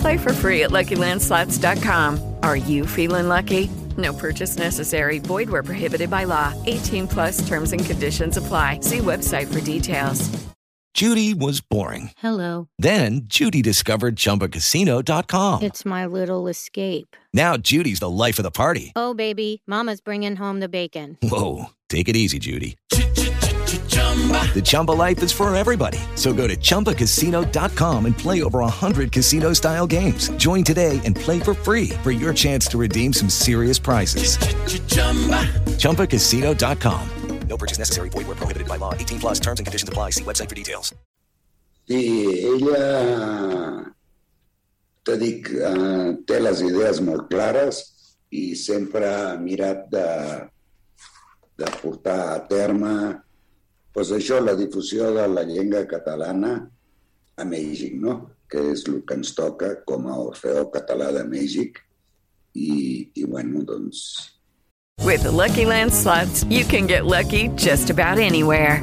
Play for free at LuckyLandSlots.com. Are you feeling lucky? No purchase necessary. Void where prohibited by law. 18 plus terms and conditions apply. See website for details. Judy was boring. Hello. Then Judy discovered ChumbaCasino.com. It's my little escape. Now Judy's the life of the party. Oh, baby, Mama's bringing home the bacon. Whoa, take it easy, Judy. The Chumba life is for everybody. So go to ChumbaCasino.com and play over 100 casino style games. Join today and play for free for your chance to redeem some serious prizes. ChumbaCasino.com. No purchase necessary. Void where prohibited by law. 18 plus terms and conditions apply. See website for details. Sí, ella, te dic, ah, té les idees molt clares i sempre ha mirat de, de portar a terme pues això, la difusió de la llengua catalana a Mèxic, no? que és el que ens toca com a Orfeo Català de Mèxic i, i bueno, doncs... With the Lucky Land slots, you can get lucky just about anywhere.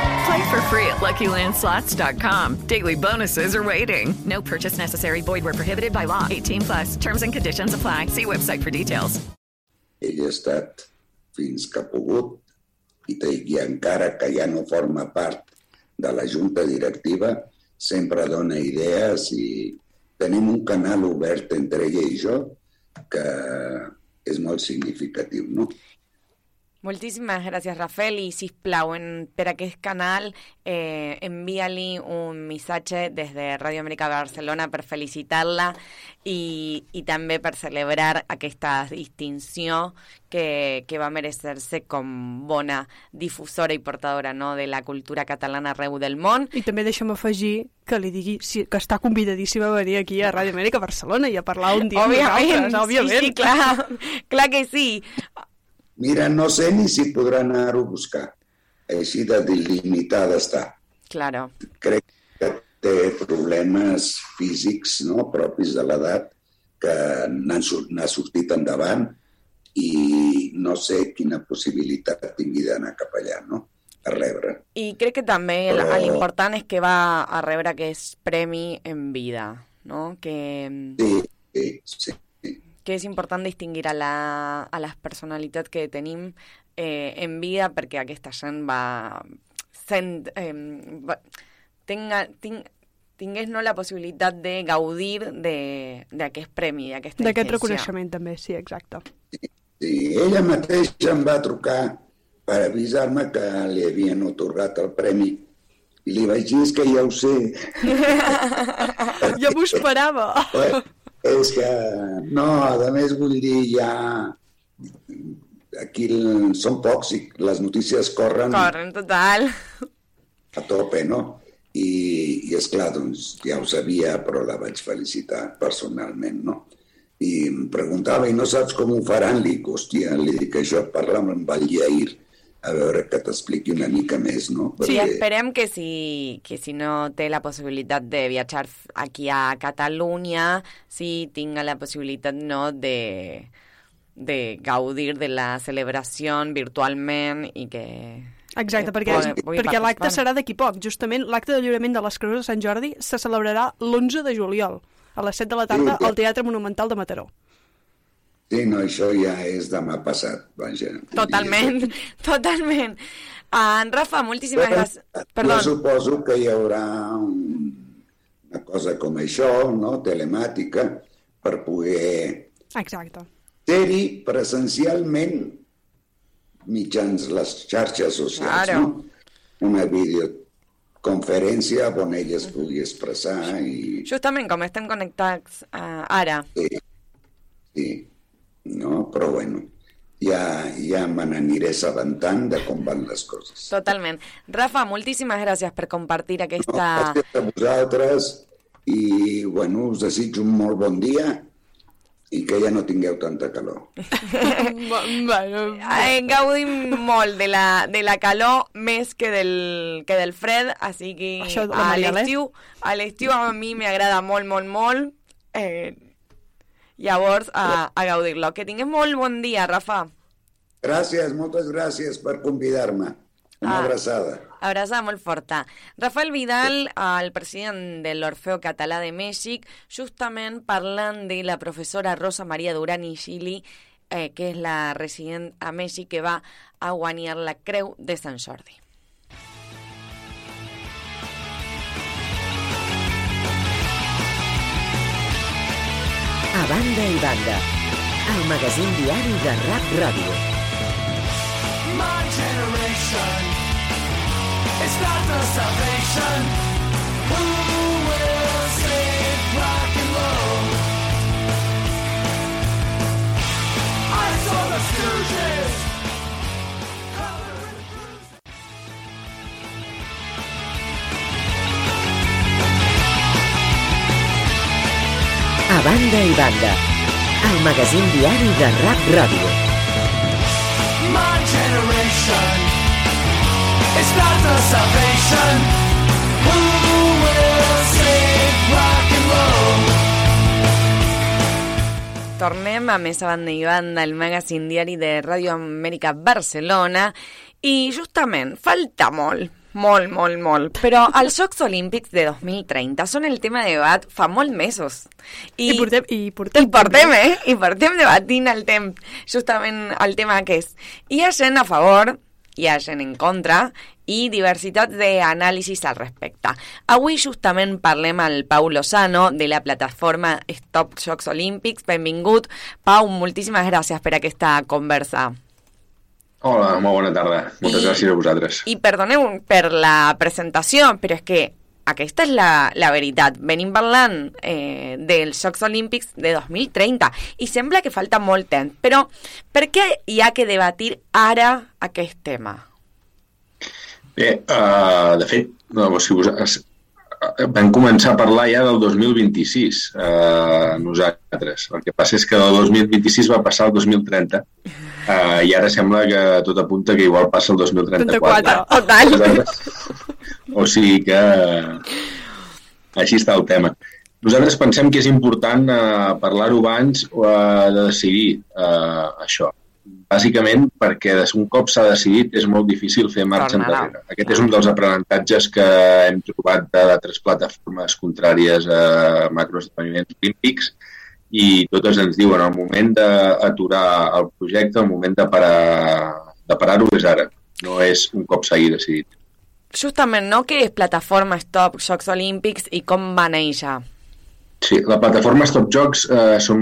Play for free at LuckyLandSlots.com. Daily bonuses are waiting. No purchase necessary. Void where prohibited by law. 18 plus. Terms and conditions apply. See website for details. Ell ha estat fins que ha pogut i, i encara que ja no forma part de la junta directiva, sempre dona idees i tenim un canal obert entre ella i jo que és molt significatiu, no? Moltíssimes gràcies, Rafael, i sisplau, en, per aquest canal eh, envia-li un missatge des de Ràdio Amèrica de Barcelona per felicitar-la i, i també per celebrar aquesta distinció que, que va merecer-se com bona difusora i portadora no, de la cultura catalana arreu del món. I també deixa'm afegir que li digui si, que està convidadíssima a venir aquí a Ràdio Amèrica Barcelona i a parlar un dia amb Òbviament, nosaltres, òbviament. sí, sí, clar, clar que sí. Mira, no sé ni si podrà anar-ho a buscar. Així de limitada està. Claro. Crec que té problemes físics no, propis de l'edat que n'ha sortit endavant i no sé quina possibilitat tingui d'anar cap allà, no? a rebre. I crec que també Però- Però... l'important és que va a rebre aquest premi en vida, no? Que, Sí, sí, sí. Que és important distingir a, la, a les personalitats que tenim eh, en vida perquè aquesta gent va sent, eh, va, tenga, ting, tingués no, la possibilitat de gaudir de- d'aquest premi, d'aquesta D'aquest reconeixement també, sí, exacte. Sí, ella mateixa em va trucar per avisar-me que li havien otorgat el premi i li vaig dir "És que ja ho sé. <laughs> <laughs> Ja m'ho esperava. Bueno, És que, no, a més vull dir, ja... Aquí el- són pocs i les notícies corren Corren, total. a tope, no? I, i és clar, doncs ja ho sabia, però la vaig felicitar personalment, no? I em preguntava, i no saps com ho faran? Li dic, hòstia, li dic això, parla amb el Jair, a veure que t'expliqui una mica més, no? Sí, esperem que si, que si no té la possibilitat de viatjar aquí a Catalunya, sí tinga la possibilitat no, de, de gaudir de la celebració virtualment i que... Exacte, que perquè, pugui- perquè l'acte serà d'aquí poc. Justament l'acte de lliurament de les Creus de Sant Jordi se celebrarà l'11 de juliol, a les 7 de la tarda, al Teatre Monumental de Mataró. Sí, no, això ja és demà passat, vaja. Totalment, <laughs> totalment. Uh, Rafa, moltíssimes gràcies. Jo Perdó. suposo que hi haurà un, una cosa com això, no?, telemàtica, per poder Exacte. ser-hi presencialment mitjans les xarxes socials, Claro. no? Una videoconferència on ella es pugui expressar i... Justament com estem connectats uh, ara. Sí, sí, no? Però bueno, ja, ja me n'aniré assabentant de com van les coses. Totalment. Rafa, moltíssimes gràcies per compartir aquesta... Gràcies a vosaltres i, bueno, us desitjo un molt bon dia i que ja no tingueu tanta calor. <laughs> bueno, Eh, gaudim molt de la, de la calor més que del, que del fred, així que Això la a eh? l'estiu a a mi m'agrada molt, molt, molt. Eh, llavors, a, a gaudir-lo. Que tingues molt bon dia, Rafa. Gràcies, moltes gràcies per convidar-me. Una Ah. abraçada. Abraçada molt forta. Rafael Vidal, el president de l'Orfeo Català de Mèxic, justament parlant de la professora Rosa Maria Duran i Gili, eh, que és la resident a Mèxic que va a guanyar la Creu de Sant Jordi. A banda i banda, el magazín diari de Rap Ràdio. My generation is not the salvation. Who will save rock and roll? I saw the Stooges. A banda i banda, el magazín diari de Rap Ràdio. My generation is not the salvation. Who will save rock and roll? Tornem a Més a banda i banda, el magazín diari de Ràdio Amèrica Barcelona, i justament falta molt, molt, molt, molt, però els Jocs Olímpics de 2030 són el tema de debat fa molts mesos. I portem- i portem I portem, eh? I portem debatint el temps, justament el tema aquest. Hi ha gent a favor, hi ha gent en contra i diversitat d'anàlisis al respecte. Avui justament parlem al Pau Lozano de la plataforma Stop Jocs Olímpics. Benvingut. Pau, moltíssimes gràcies per aquesta conversa. Hola, molt bona tarda. Moltes I- gràcies a vosaltres. I perdoneu per la presentació, però és que aquesta és la, la veritat. Venim parlant eh, dels Jocs Olímpics de 2030 i sembla que falta molt temps. Però per què hi ha que debatir ara aquest tema? Bé, uh, de fet, no, sigui, vos, eh, vam començar a parlar ja del 2026, uh, nosaltres. El que passa és que del 2026 va passar al 2030 uh, i ara sembla que tot apunta que igual passa el 2034. Total. O sigui que així està el tema. Nosaltres pensem que és important eh, parlar-ho abans eh, de decidir eh, això. Bàsicament perquè des- un cop s'ha decidit és molt difícil fer marxa Tornarà. enrere. Aquest és un dels aprenentatges que hem trobat de d'altres plataformes contràries a macroesdeveniments olímpics i totes ens diuen el moment d'aturar el projecte, el moment de parar de parar-ho és ara, no és un cop s'hagi decidit. Justament, no? Què és plataforma Stop Jocs Olímpics i com va néixer? Sí, la plataforma Stop Jocs eh, som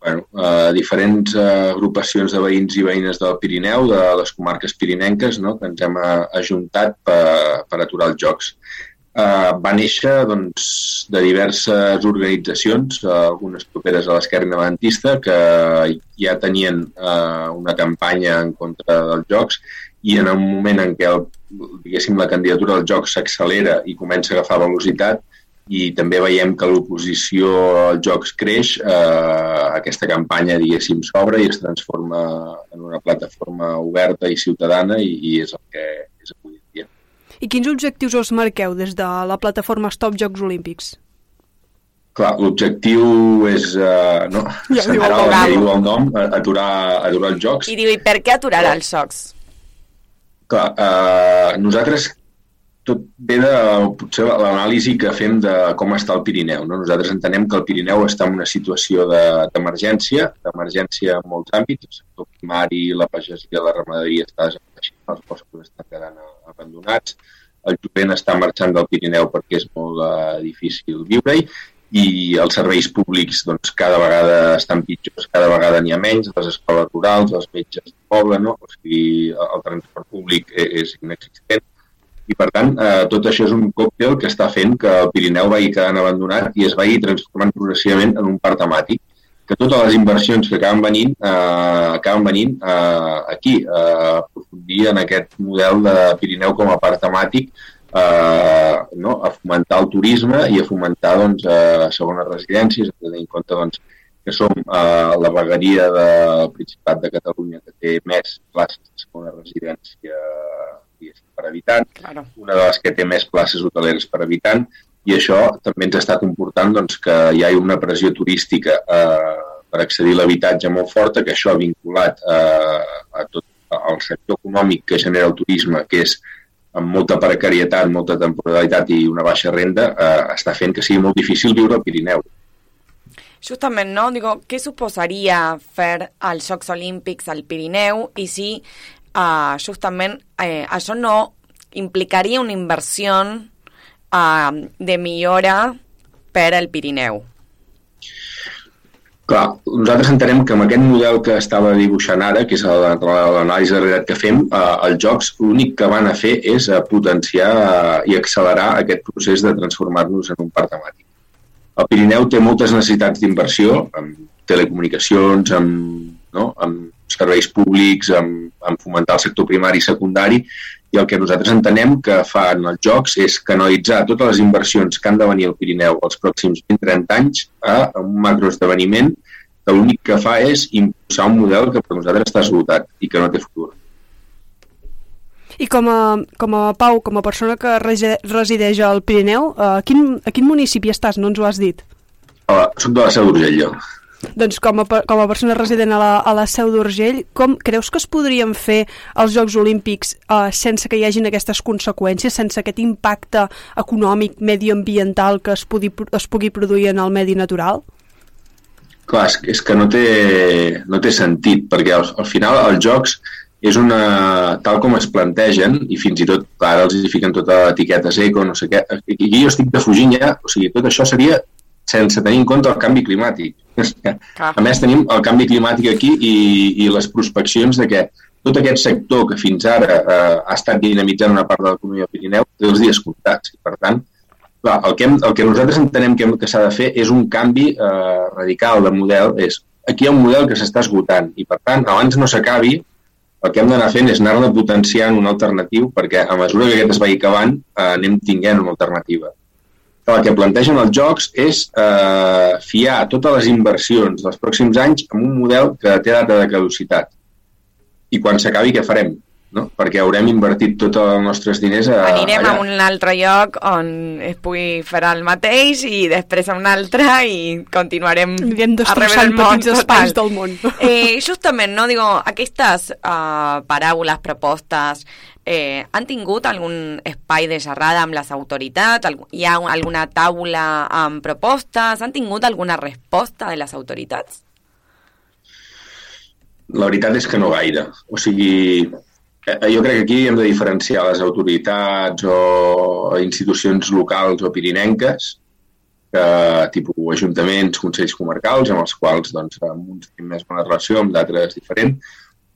bueno, eh, diferents eh, agrupacions de veïns i veïnes del Pirineu, de les comarques pirinenques, no? que ens hem eh, ajuntat per, per aturar els jocs. Eh, va néixer doncs, de diverses organitzacions, eh, algunes properes a l'esquerra independentista, que ja tenien eh, una campanya en contra dels jocs i en un moment en què el, diguéssim, la candidatura dels jocs s'accelera i comença a agafar velocitat, i també veiem que l'oposició als jocs creix, eh, aquesta campanya, diguéssim, s'obre i es transforma en una plataforma oberta i ciutadana i, i és el que és avui en dia. I quins objectius us marqueu des de la plataforma Stop Jocs Olímpics? Clar, l'objectiu és, eh, no, Ja diu que Gabo. diu el nom, aturar, aturar els jocs. I diu, i per què aturar els jocs? Clar, eh, nosaltres tot ve de potser l'anàlisi que fem de com està el Pirineu. No? Nosaltres entenem que el Pirineu està en una situació de- d'emergència, d'emergència en molts àmbits, el sector primari, la pagesia, la ramaderia està els boscos estan quedant abandonats, el jovent està marxant del Pirineu perquè és molt eh, difícil viure-hi i els serveis públics doncs, cada vegada estan pitjors, cada vegada n'hi ha menys, les escoles rurals, els metges de poble, no? o sigui, el transport públic e- és inexistent. I per tant eh, tot això és un còctel que està fent que el Pirineu vagi quedant abandonat i es vagi transformant progressivament en un parc temàtic que totes les inversions que acaben venint eh, acaben venint eh, aquí a aprofundir en aquest model de Pirineu com a parc temàtic eh, no? a fomentar el turisme i a fomentar doncs, eh, segones residències, a tenir en compte doncs, que som eh, la vegueria del Principat de Catalunya que té més places de segona residència per habitant, claro. una de les que té més places hoteleres per habitant, i això també ens està comportant doncs, que hi ha una pressió turística eh, per accedir a l'habitatge molt forta, que això ha vinculat eh, a tot el sector econòmic que genera el turisme, que és amb molta precarietat, molta temporalitat i una baixa renda, eh, està fent que sigui molt difícil viure al Pirineu. Justament, no? Digo, què suposaria fer els Jocs Olímpics al Pirineu i si uh, justament eh, això no implicaria una inversió uh, de millora per al Pirineu? Clar, nosaltres entenem que amb aquest model que estava dibuixant ara, que és l'anàlisi de realitat que fem, eh, els jocs l'únic que van a fer és eh, potenciar eh, i accelerar aquest procés de transformar-nos en un parc temàtic. El Pirineu té moltes necessitats d'inversió, amb telecomunicacions, amb, no? amb serveis públics, amb, amb fomentar el sector primari i secundari, i el que nosaltres entenem que fan els jocs és canalitzar totes les inversions que han de venir al Pirineu els pròxims 20-30 anys a un macroesdeveniment que l'únic que fa és impulsar un model que per nosaltres està esgotat i que no té futur. I com a, com a Pau, com a persona que resi- resideix al Pirineu, a quin, a quin municipi estàs? No ens ho has dit. Uh, soc de la Seu d'Urgell, jo. Doncs com a, com a persona resident a la, a la Seu d'Urgell, com creus que es podrien fer els Jocs Olímpics eh, sense que hi hagin aquestes conseqüències, sense aquest impacte econòmic, medioambiental que es pugui, es pugui produir en el medi natural? Clar, és, és que no té, no té sentit, perquè al, al final els jocs és una, tal com es plantegen, i fins i tot, ara els hi fiquen tota etiquetes eco, no sé què, aquí jo estic defugint ja, o sigui, tot això seria sense tenir en compte el canvi climàtic. <laughs> A més, tenim el canvi climàtic aquí i, i les prospeccions de que tot aquest sector que fins ara eh, ha estat dinamitzant una part de l'economia del Pirineu té els dies comptats. I, per tant, clar, el, que hem, el que nosaltres entenem que, que s'ha de fer és un canvi eh, radical de model. És, aquí hi ha un model que s'està esgotant i, per tant, abans no s'acabi, el que hem d'anar fent és anar-ne potenciant un alternatiu perquè a mesura que aquest es vagi acabant eh, anem tinguent una alternativa. El que plantegen els jocs és eh, fiar totes les inversions dels pròxims anys en un model que té data de caducitat. I quan s'acabi, què farem? No? Perquè haurem invertit tots els nostres diners a, Anirem allà. a un altre lloc on es pugui fer el mateix i després a un altre i continuarem Anirem destrossant món, petits espais del món. <laughs> Eh, justament, no, digo, aquestes uh, paraules, propostes, eh, han tingut algun espai de xerrada amb les autoritats? Hi ha un- alguna taula amb propostes? Han tingut alguna resposta de les autoritats? La veritat és que no gaire. O sigui, jo crec que aquí hem de diferenciar les autoritats o institucions locals o pirinenques, que, tipus ajuntaments, consells comarcals, amb els quals doncs, amb uns tenim més bona relació, amb d'altres diferent,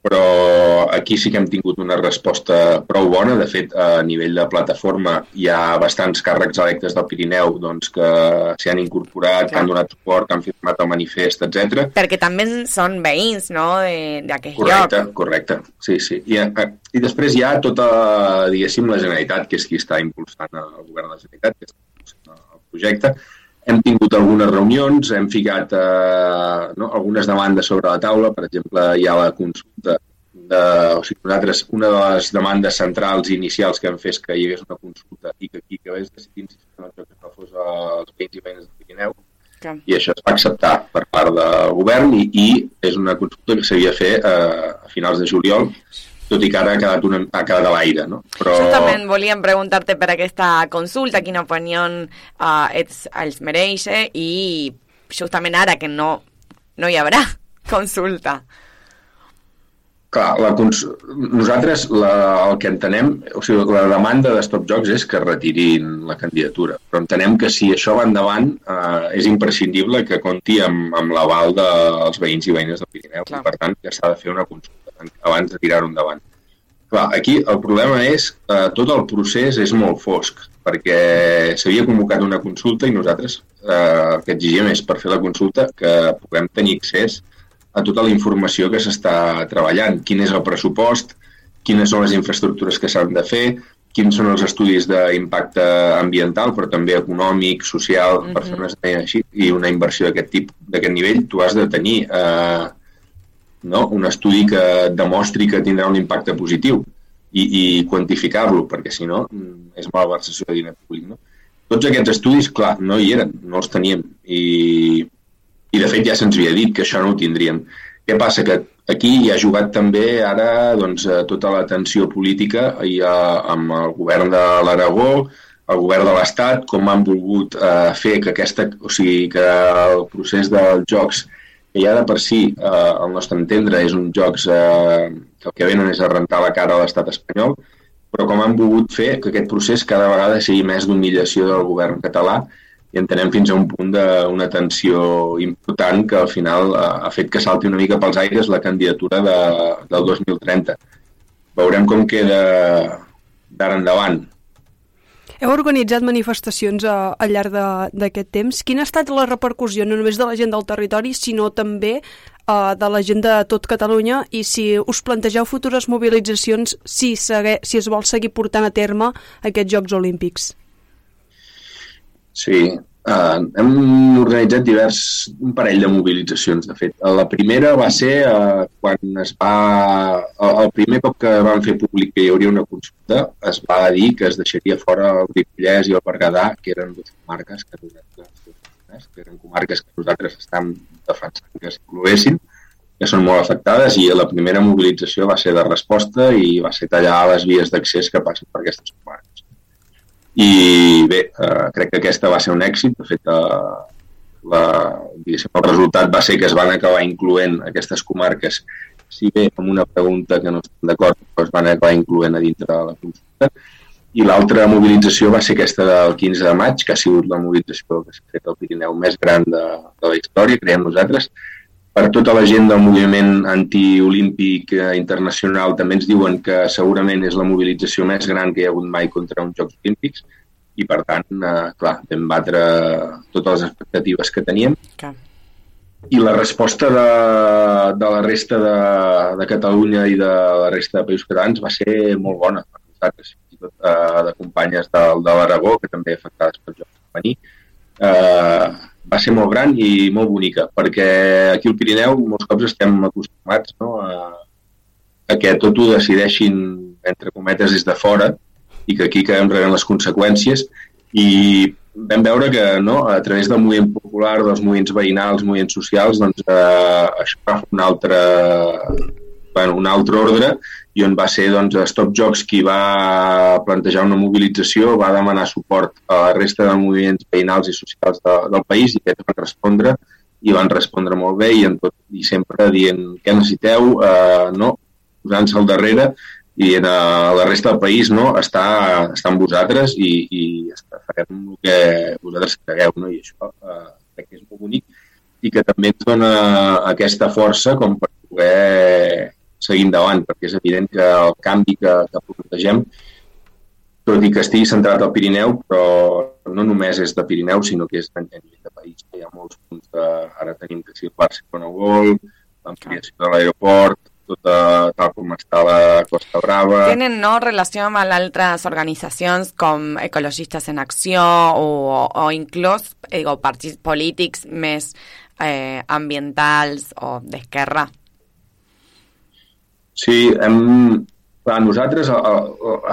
però aquí sí que hem tingut una resposta prou bona. De fet, a nivell de plataforma hi ha bastants càrrecs electes del Pirineu doncs, que s'hi han incorporat, que han donat suport, que han firmat el manifest, etc. Perquè també són veïns, no?, de- d'aquest lloc. Correcte, correcte. Sí, sí. I, eh, I després hi ha tota, diguéssim, la Generalitat, que és qui està impulsant el govern de la Generalitat, que està impulsant el projecte. Hem tingut algunes reunions, hem ficat eh, no, algunes demandes sobre la taula, per exemple, hi ha la consulta de, o sigui, nosaltres, una de les demandes centrals inicials que hem fet que hi hagués una consulta i que aquí que hagués decidit si el joc no fos als veïns i veïnes del Pirineu, Que... i això es va acceptar per part del govern i, i és una consulta que s'havia de fer eh, a finals de juliol, tot i que ara ha quedat, una, ha quedat a l'aire, no? Però Justament volíem preguntar-te per aquesta consulta, quina opinió uh, ets, els mereix i justament ara que no, no hi haurà <laughs> consulta. clar, la cons... nosaltres la, el que entenem, o sigui, la demanda de Stop Jocs és que retirin la candidatura, però entenem que si això va endavant eh, és imprescindible que compti amb, amb l'aval dels veïns i veïnes del Pirineu, i per tant que s'ha de fer una consulta abans de tirar-ho endavant. Clar, aquí el problema és que eh, tot el procés és molt fosc, perquè s'havia convocat una consulta i nosaltres eh, el que exigim és per fer la consulta que puguem tenir accés a tota la informació que s'està treballant, quin és el pressupost, quines són les infraestructures que s'han de fer, quins són els estudis d'impacte ambiental, però també econòmic, social, uh -huh. per fer una així, i una inversió d'aquest tipus, d'aquest nivell, tu has de tenir eh, no? un estudi que demostri que tindrà un impacte positiu i, i quantificar-lo, perquè si no mm, és malversació de diner públic. No? Tots aquests estudis, clar, no hi eren, no els teníem, i, i de fet ja se'ns havia dit que això no ho tindríem. Què passa? Que aquí hi ha jugat també ara doncs, eh, tota la tensió política i, eh, amb el govern de l'Aragó, el govern de l'Estat, com han volgut eh, fer que, aquesta, o sigui, que el procés dels jocs que ja de per si, eh, al nostre entendre, és un jocs eh, que el que venen és a rentar la cara a l'estat espanyol, però com han volgut fer que aquest procés cada vegada sigui més d'humiliació del govern català i entenem fins a un punt d'una tensió important que al final eh, ha fet que salti una mica pels aires la candidatura de, del 2030. Veurem com queda d'ara endavant. Heu organitzat manifestacions a, al llarg d'aquest temps. Quina ha estat la repercussió, no només de la gent del territori, sinó també uh, de la gent de tot Catalunya i si us plantegeu futures mobilitzacions si, segue, si es vol seguir portant a terme aquests Jocs Olímpics? Sí, uh, hem organitzat divers, un parell de mobilitzacions, de fet. La primera va ser uh, quan es va... El, primer cop que van fer públic que hi hauria una consulta, es va dir que es deixaria fora el Ripollès i el Berguedà, que eren dues comarques que que eren comarques que nosaltres estem defensant que s'incloguessin, que són molt afectades i la primera mobilització va ser de resposta i va ser tallar les vies d'accés que passen per aquestes comarques. I bé, eh, crec que aquesta va ser un èxit. De fet, eh, la, el resultat va ser que es van acabar incloent aquestes comarques, si bé amb una pregunta que no estan d'acord, es van acabar incloent a dintre de la consulta. I l'altra mobilització va ser aquesta del 15 de maig, que ha sigut la mobilització que s'ha fet al Pirineu més gran de, de la història, creiem nosaltres. Per tota la gent del moviment antiolímpic eh, internacional també ens diuen que segurament és la mobilització més gran que hi ha hagut mai contra uns Jocs Olímpics i per tant, eh, clar, vam batre totes les expectatives que teníem Clar. i la resposta de, de la resta de, de Catalunya i de la resta de països catalans va ser molt bona per nosaltres, fins i tot eh, de companyes del, de l'Aragó, que també afectades pel joc femení, eh, va ser molt gran i molt bonica, perquè aquí al Pirineu molts cops estem acostumats no, a, a que tot ho decideixin, entre cometes, des de fora i que aquí quedem rebent les conseqüències i vam veure que no, a través del moviment popular, dels moviments veïnals, moviments socials, doncs eh, això va fer un altre, bueno, un altre ordre i on va ser doncs, Stop Jocs qui va plantejar una mobilització, va demanar suport a la resta de moviments veïnals i socials de, del país i aquests van respondre i van respondre molt bé i, en tot, i sempre dient què necessiteu, eh, no, posant-se al darrere i en eh, la resta del país no, està, està amb vosaltres i, i farem el que vosaltres cregueu no? i això eh, crec que és molt bonic i que també ens dona aquesta força com per poder seguir endavant, perquè és evident que el canvi que, que plantegem, tot i que estigui centrat al Pirineu, però no només és de Pirineu, sinó que és a nivell de país. Hi ha molts punts de... Ara tenim que si el Barcelona World, l'ampliació de l'aeroport, tota, tal com està la Costa Brava... Tenen no, relació amb altres organitzacions com Ecologistes en Acció o, o inclús eh, partits polítics més eh, ambientals o d'esquerra. Sí, hem, clar, nosaltres a, a,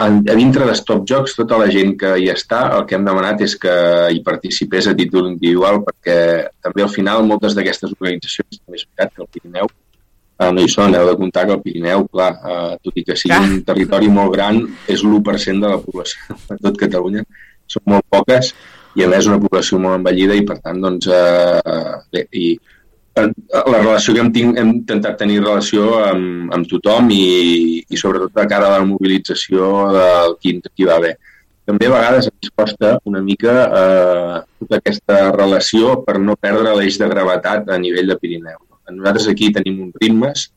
a, a dintre de Stop Jocs, tota la gent que hi està, el que hem demanat és que hi participés a títol individual perquè també al final moltes d'aquestes organitzacions, també és veritat que el Pirineu eh, no hi són, heu de comptar que el Pirineu, clar, eh, tot i que sigui un territori molt gran, és l'1% de la població <laughs> de tot Catalunya, són molt poques i a més una població molt envellida i per tant doncs eh, bé, i la relació que hem, tinc, hem intentat tenir relació amb, amb tothom i, i sobretot de cara a la mobilització del quin qui va haver. També a vegades ens costa una mica eh, tota aquesta relació per no perdre l'eix de gravetat a nivell de Pirineu. Nosaltres aquí tenim uns ritmes,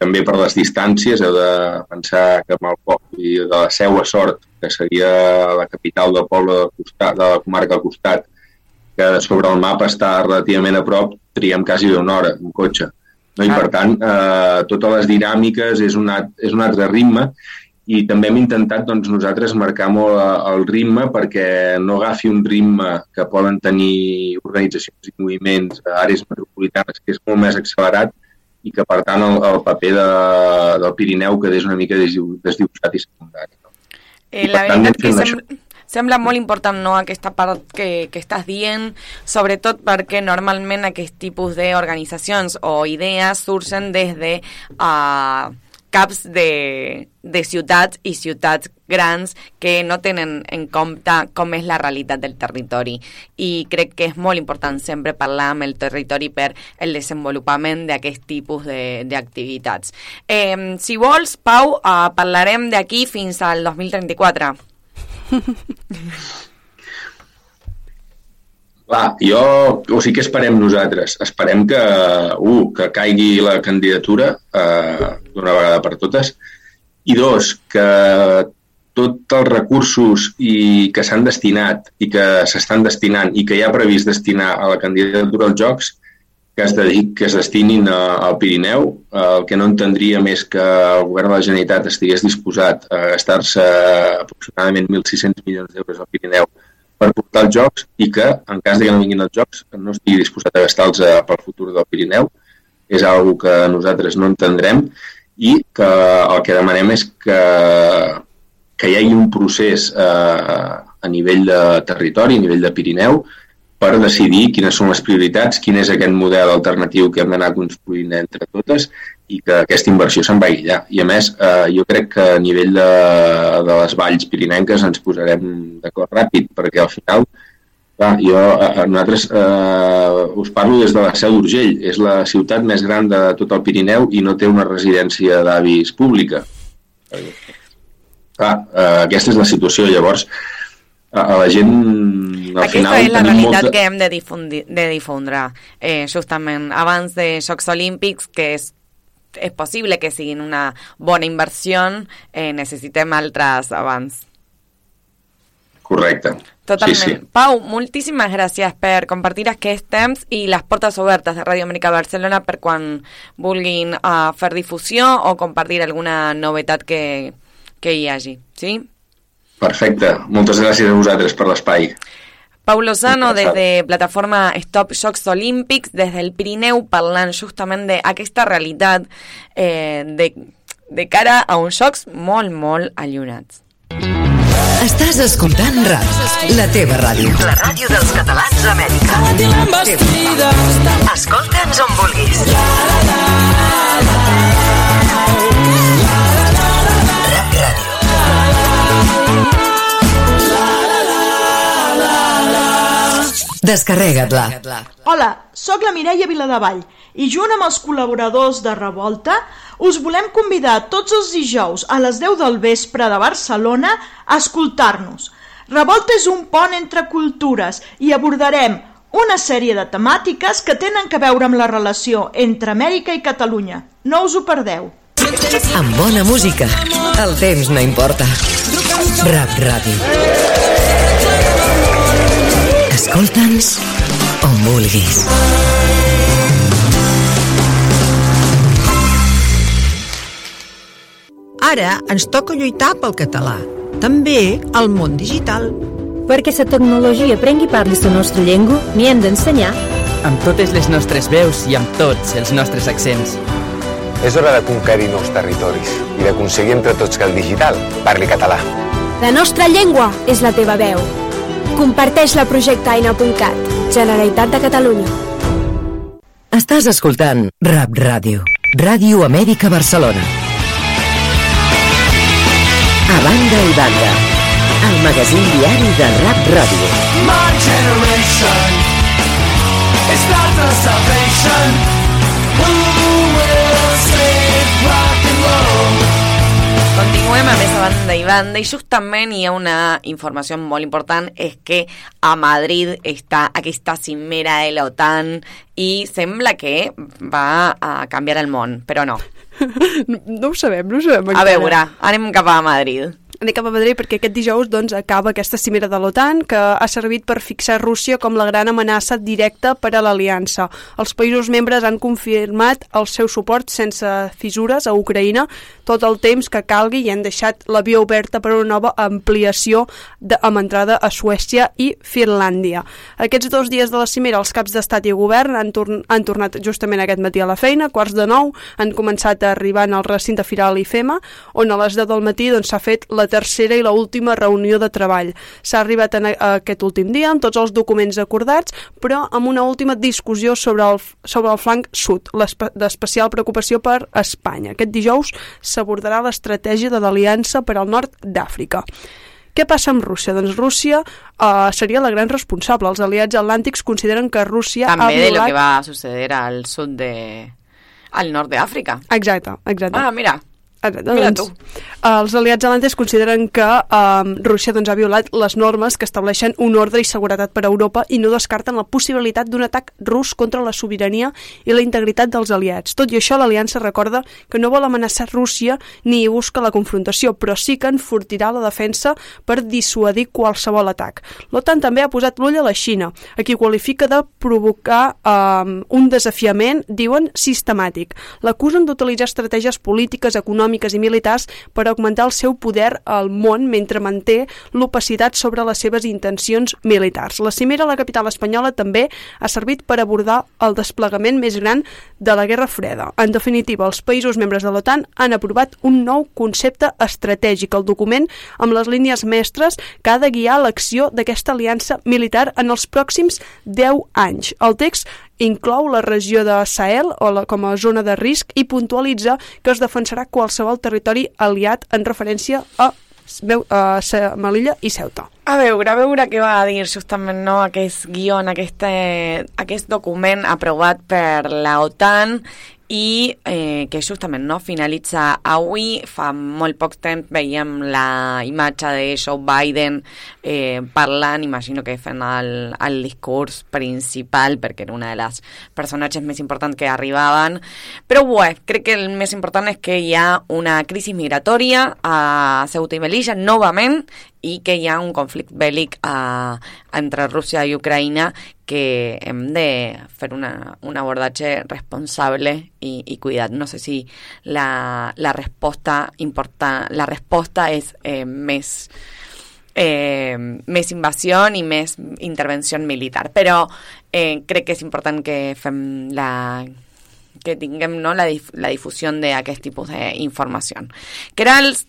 també per les distàncies, heu de pensar que amb el poble de la Seu a Sort, que seria la capital del poble del costat, de la comarca al costat, que sobre el mapa està relativament a prop, triem quasi una hora en cotxe. No? I per tant, eh, totes les dinàmiques és un, alt- és un altre ritme i també hem intentat doncs, nosaltres marcar molt eh, el ritme perquè no agafi un ritme que poden tenir organitzacions i moviments a àrees metropolitanes que és molt més accelerat i que per tant el, el paper de, del Pirineu quedés una mica desdibuixat i secundari. Eh, I la veritat que anem fent sembla, molt important no, aquesta part que, que estàs dient, sobretot perquè normalment aquest tipus d'organitzacions o idees surgen des de uh, caps de, de ciutats i ciutats grans que no tenen en compte com és la realitat del territori i crec que és molt important sempre parlar amb el territori per el desenvolupament d'aquest tipus d'activitats. Eh, si vols, Pau, eh, parlarem d'aquí fins al 2034. Clar, jo, o sigui, què esperem nosaltres? Esperem que, un, que caigui la candidatura eh, d'una vegada per totes i dos, que tots els recursos i que s'han destinat i que s'estan destinant i que hi ha previst destinar a la candidatura als Jocs que es, dedic, que es destinin a, al Pirineu. El que no entendria més que el govern de la Generalitat estigués disposat a gastar-se aproximadament 1.600 milions d'euros al Pirineu per portar els jocs i que, en cas de que no vinguin els jocs, no estigui disposat a gastar-los eh, pel futur del Pirineu. És algo que nosaltres no entendrem i que el que demanem és que, que hi hagi un procés eh, a nivell de territori, a nivell de Pirineu, per decidir quines són les prioritats, quin és aquest model alternatiu que hem d'anar construint entre totes i que aquesta inversió se'n vagi allà. I a més, eh, jo crec que a nivell de, de les valls pirinenques ens posarem d'acord ràpid, perquè al final, clar, jo, eh, nosaltres eh, us parlo des de la Seu d'Urgell, és la ciutat més gran de tot el Pirineu i no té una residència d'avis pública. Clar, eh, aquesta és la situació. Llavors, a, la gent al Aquesta final és la realitat molta... que hem de, difundi, de difondre. Eh, justament abans de Jocs Olímpics, que és, és possible que siguin una bona inversió, eh, necessitem altres abans. Correcte. Totalment. Sí, sí. Pau, moltíssimes gràcies per compartir aquest temps i les portes obertes de Ràdio Amèrica Barcelona per quan vulguin uh, fer difusió o compartir alguna novetat que, que hi hagi. Sí? Perfecte. Moltes gràcies a vosaltres per l'espai. Pau Lozano, desde plataforma Stop Shocks Olympics, desde el Pirineu, parlant justament d'aquesta realitat eh, de, de cara a uns jocs molt, molt allunyats. Estàs escoltant RAC, la teva ràdio. La ràdio dels catalans d'Amèrica. Escolta'ns on vulguis. RAC Descarrega't-la. Hola, sóc la Mireia Viladevall i junt amb els col·laboradors de Revolta us volem convidar tots els dijous a les 10 del vespre de Barcelona a escoltar-nos. Revolta és un pont entre cultures i abordarem una sèrie de temàtiques que tenen que veure amb la relació entre Amèrica i Catalunya. No us ho perdeu. Amb bona música, el temps no importa. Rap Ràdio. Escolta'ns on vulguis. Ara ens toca lluitar pel català, també al món digital. Perquè la tecnologia prengui part de la nostra llengua, n'hi hem d'ensenyar. Amb totes les nostres veus i amb tots els nostres accents. És hora de conquerir nous territoris i d'aconseguir entre tots que el digital parli català. La nostra llengua és la teva veu. Comparteix-la a projecte Aina.cat, Generalitat de Catalunya. Estàs escoltant Rap Ràdio. Ràdio Amèrica Barcelona. A banda i banda. El magazín diari de Rap Ràdio. My generation is not the salvation. Continuem a més a banda i banda i justament hi ha una informació molt important és que a Madrid està aquesta cimera de la OTAN i sembla que va a canviar el món, però <laughs> no. No, no ho sabem, no ho sabem. A encara. veure, anem cap a Madrid. Anem cap a Madrid perquè aquest dijous doncs, acaba aquesta cimera de l'OTAN que ha servit per fixar Rússia com la gran amenaça directa per a l'aliança. Els països membres han confirmat el seu suport sense fissures a Ucraïna tot el temps que calgui i han deixat la via oberta per a una nova ampliació de, amb entrada a Suècia i Finlàndia. Aquests dos dies de la cimera els caps d'estat i govern han, torn han tornat justament aquest matí a la feina, quarts de nou, han començat a arribar al recinte firal IFEMA, on a les 10 del matí doncs, s'ha fet la tercera i la última reunió de treball. S'ha arribat en a, aquest últim dia amb tots els documents acordats, però amb una última discussió sobre el, sobre el flanc sud, d'especial preocupació per Espanya. Aquest dijous s'abordarà l'estratègia de l'Aliança per al nord d'Àfrica. Què passa amb Rússia? Doncs Rússia uh, seria la gran responsable. Els aliats atlàntics consideren que Rússia També ha de lo violat... que va a suceder al sud de... al nord de África. Exacte, exacte. Ah, mira. Exacte, Mira doncs, els aliats atlàntics consideren que um, Rússia doncs, ha violat les normes que estableixen un ordre i seguretat per a Europa i no descarten la possibilitat d'un atac rus contra la sobirania i la integritat dels aliats. Tot i això, l'aliança recorda que no vol amenaçar Rússia ni hi busca la confrontació, però sí que enfortirà la defensa per dissuadir qualsevol atac. L'OTAN també ha posat l'ull a la Xina, a qui qualifica de provocar um, un desafiament, diuen, sistemàtic. L'acusen d'utilitzar estratègies polítiques, econòmiques i militars per augmentar el seu poder al món mentre manté l'opacitat sobre les seves intencions militars. La cimera a la capital espanyola també ha servit per abordar el desplegament més gran de la Guerra Freda. En definitiva, els països membres de l'OTAN han aprovat un nou concepte estratègic, el document amb les línies mestres que ha de guiar l'acció d'aquesta aliança militar en els pròxims 10 anys. El text inclou la regió de Sahel o la, com a zona de risc i puntualitza que es defensarà qualsevol territori aliat en referència a, a Se- Melilla i Ceuta. A veure, a veure què va dir justament no, aquest guió, aquest, aquest document aprovat per la OTAN i eh, que justament no, finalitza avui. Fa molt poc temps veiem la imatge de Joe Biden eh, parlant, imagino que fent el, el discurs principal perquè era una de les personatges més importants que arribaven. Però bé, crec que el més important és que hi ha una crisi migratòria a Ceuta i Melilla novament i que hi un conflicte bèl·lic entre Rússia i Ucraïna que hem de fer una, un abordatge responsable i cuidat. No sé si la, la resposta importa, la resposta és eh, més eh, més invasió i més intervenció militar. Però eh, crec que és important que fem la que tinguem no, la, dif la difusió d'aquest tipus d'informació. Querals,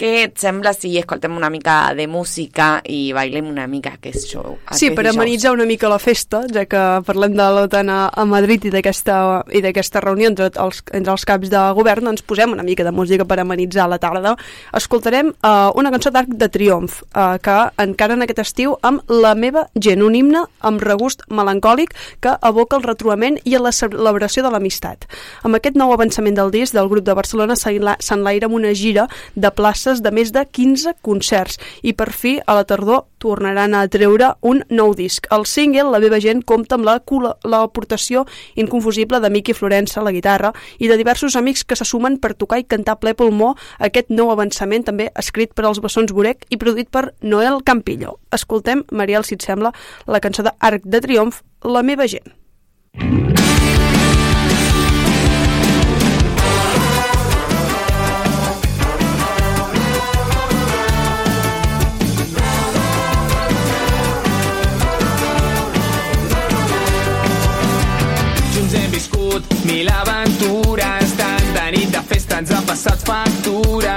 què et sembla si escoltem una mica de música i bailem una mica aquest show? Sí, aquest per dijous? amenitzar una mica la festa, ja que parlem de l'OTAN a, a Madrid i d'aquesta reunió entre els, entre els caps de govern, doncs posem una mica de música per amenitzar la tarda. Escoltarem uh, una cançó d'Arc de Triomf, uh, que encara en aquest estiu amb La meva gent, un himne amb regust melancòlic que evoca el retrobament i la celebració de l'amistat. Amb aquest nou avançament del disc del grup de Barcelona s'enla- s'enlaira amb una gira de de places de més de 15 concerts i per fi a la tardor tornaran a treure un nou disc. El single, La meva gent, compta amb la l'aportació inconfusible de Miqui Florença a la guitarra i de diversos amics que se sumen per tocar i cantar ple pulmó aquest nou avançament també escrit per als bessons Borec i produït per Noel Campillo. Escoltem, Mariel, si et sembla, la cançó d'Arc de Triomf, La meva gent. Junts mil aventures, tant de nit de festa ens ha passat factura.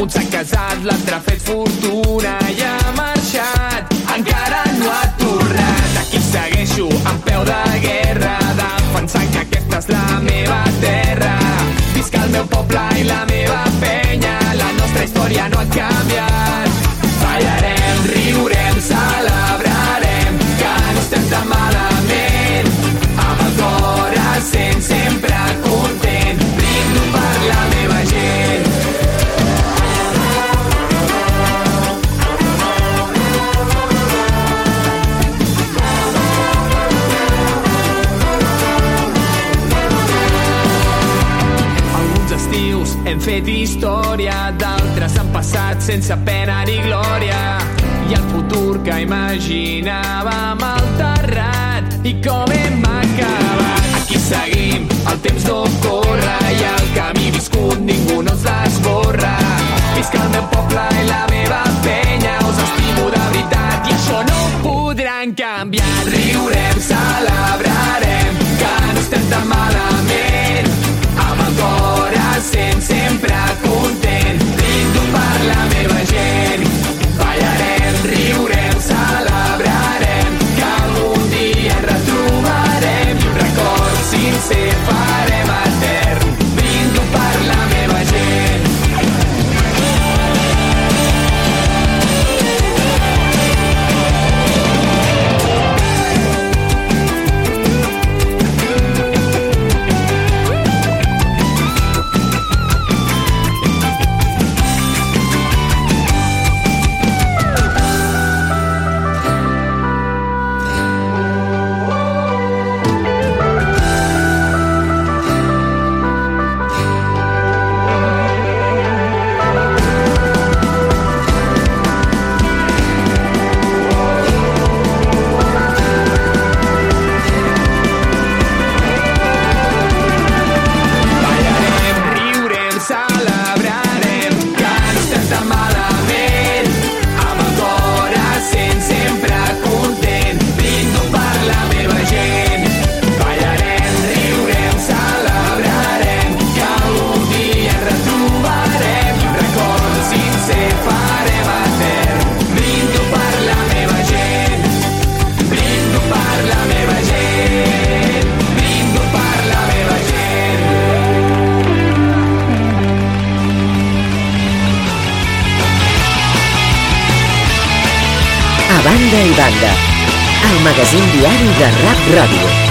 Un s'ha casat, l'altre ha fet fortuna i ha marxat, encara no ha tornat. Aquí segueixo amb peu de guerra, defensant que aquesta és la meva terra. Visc el meu poble i la meva penya, la nostra història no ha canviat. Ballarem, riurem, celebrarem, que no estem tan malament. Fet història, d'altres han passat sense pena ni glòria. I el futur que imaginàvem alterrat i com hem acabat. Aquí seguim, el temps no corre i el camí viscut ningú no ens l'esborra. Visc el meu poble i la meva penya, us estimo de veritat i això no ho podran canviar. Riurem, celebrarem, sempre content, brindo per la meva gent. Banda el magazín diari de Rap Ràdio.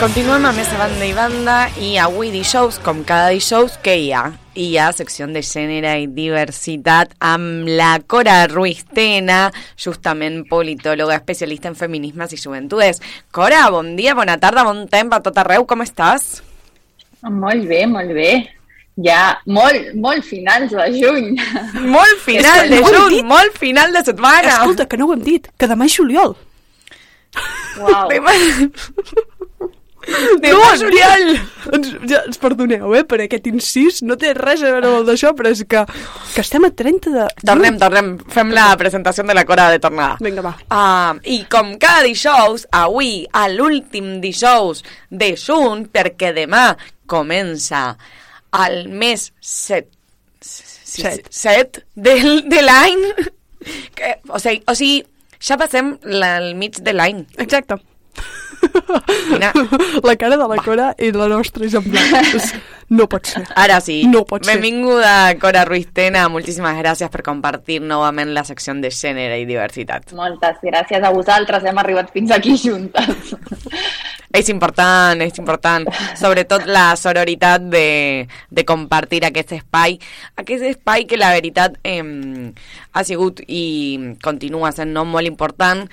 Continuem amb més a banda i banda i avui dijous, com cada dijous, què hi ha? Hi ha secció de gènere i diversitat amb la Cora Ruiz Tena, justament politòloga especialista en feminismes i joventudes. Cora, bon dia, bona tarda, bon temps a tot arreu, com estàs? Molt bé, molt bé. Ja molt, molt finals de juny. Molt final que de no juny, molt final de setmana. Escolta, que no ho hem dit, que demà és juliol. Uau. <laughs> No, juliol! Ens, ja, ens perdoneu, eh, per aquest incís, no té res a veure amb el d'això, però és que, que estem a 30 de... Tornem, tornem, fem la presentació de la Cora de tornada. Vinga, va. Uh, I com cada dijous, avui, a l'últim dijous de juny, perquè demà comença el mes set, set. set del, de l'any, o sigui, o sigui, ja passem la, el mig de l'any. Exacte. Quina... <laughs> La cara de la Cora i la nostra és en blanc. No pot ser. Ara sí. No pot ser. Benvinguda, Cora Ruiz Tena. Moltíssimes gràcies per compartir novament la secció de gènere i diversitat. Moltes gràcies a vosaltres, hem arribat fins aquí juntes. És important, és important. Sobretot la sororitat de, de compartir aquest espai. Aquest espai que la veritat eh, ha sigut i continua sent no, molt important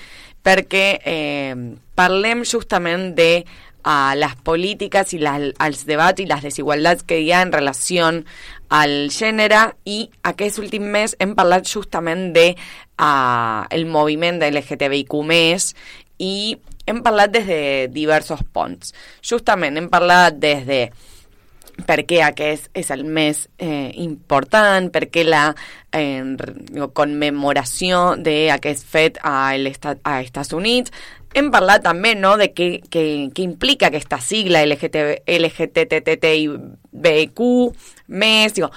perquè eh, parlem justament de a les polítiques i les, els debats i les desigualdats que hi ha en relació al gènere i aquest últim mes hem parlat justament de uh, el moviment de LGTBIQ+, i hem parlat des de diversos ponts. Justament hem parlat des de per què aquest és el més eh, important, per què la eh, commemoració d'aquest fet a, estat, a Estats Units. Hem parlat també no, de què, què, què implica aquesta sigla LGT, LGTTTIBQ, més, digo,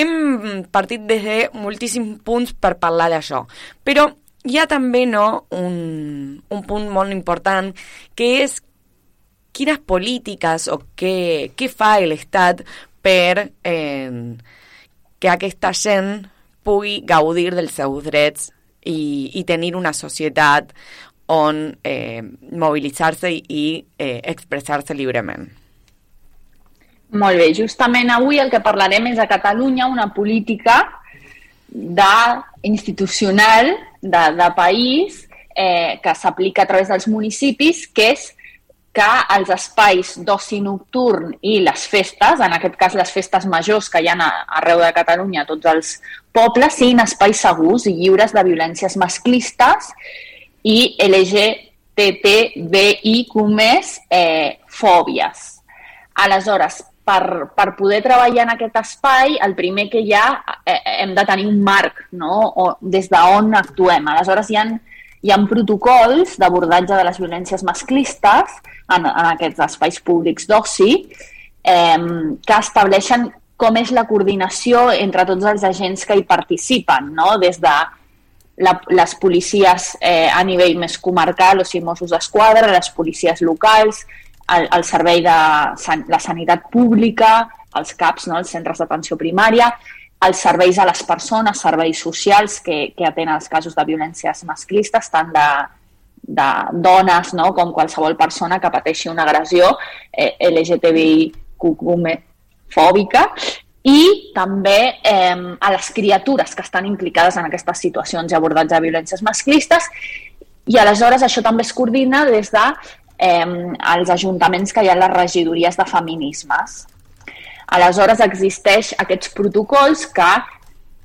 hem partit des de moltíssims punts per parlar d'això. Però hi ha també no, un, un punt molt important que és quines polítiques o què, què fa l'Estat per eh, que aquesta gent pugui gaudir dels seus drets i, i tenir una societat on eh, mobilitzar-se i eh, expressar-se lliurement. Molt bé, justament avui el que parlarem és a Catalunya una política de, institucional de, de país eh, que s'aplica a través dels municipis, que és que els espais d'oci nocturn i les festes, en aquest cas les festes majors que hi ha arreu de Catalunya, tots els pobles, siguin espais segurs i lliures de violències masclistes i LGTBIQ+, eh, fòbies. Aleshores, per, per poder treballar en aquest espai, el primer que hi ha, eh, hem de tenir un marc, no? O, des d'on actuem. Aleshores, hi ha, hi ha protocols d'abordatge de les violències masclistes en, en aquests espais públics d'oci eh, que estableixen com és la coordinació entre tots els agents que hi participen, no? des de la, les policies eh, a nivell més comarcal, o sigui, Mossos d'Esquadra, les policies locals, el, el servei de san, la sanitat pública, els CAPs, no? els centres d'atenció primària, els serveis a les persones, serveis socials que, que atenen els casos de violències masclistes, tant de, de dones no? com qualsevol persona que pateixi una agressió eh, LGTBIQ fòbica i també eh, a les criatures que estan implicades en aquestes situacions i abordatge de violències masclistes i aleshores això també es coordina des de eh, els ajuntaments que hi ha les regidories de feminismes. Aleshores existeix aquests protocols que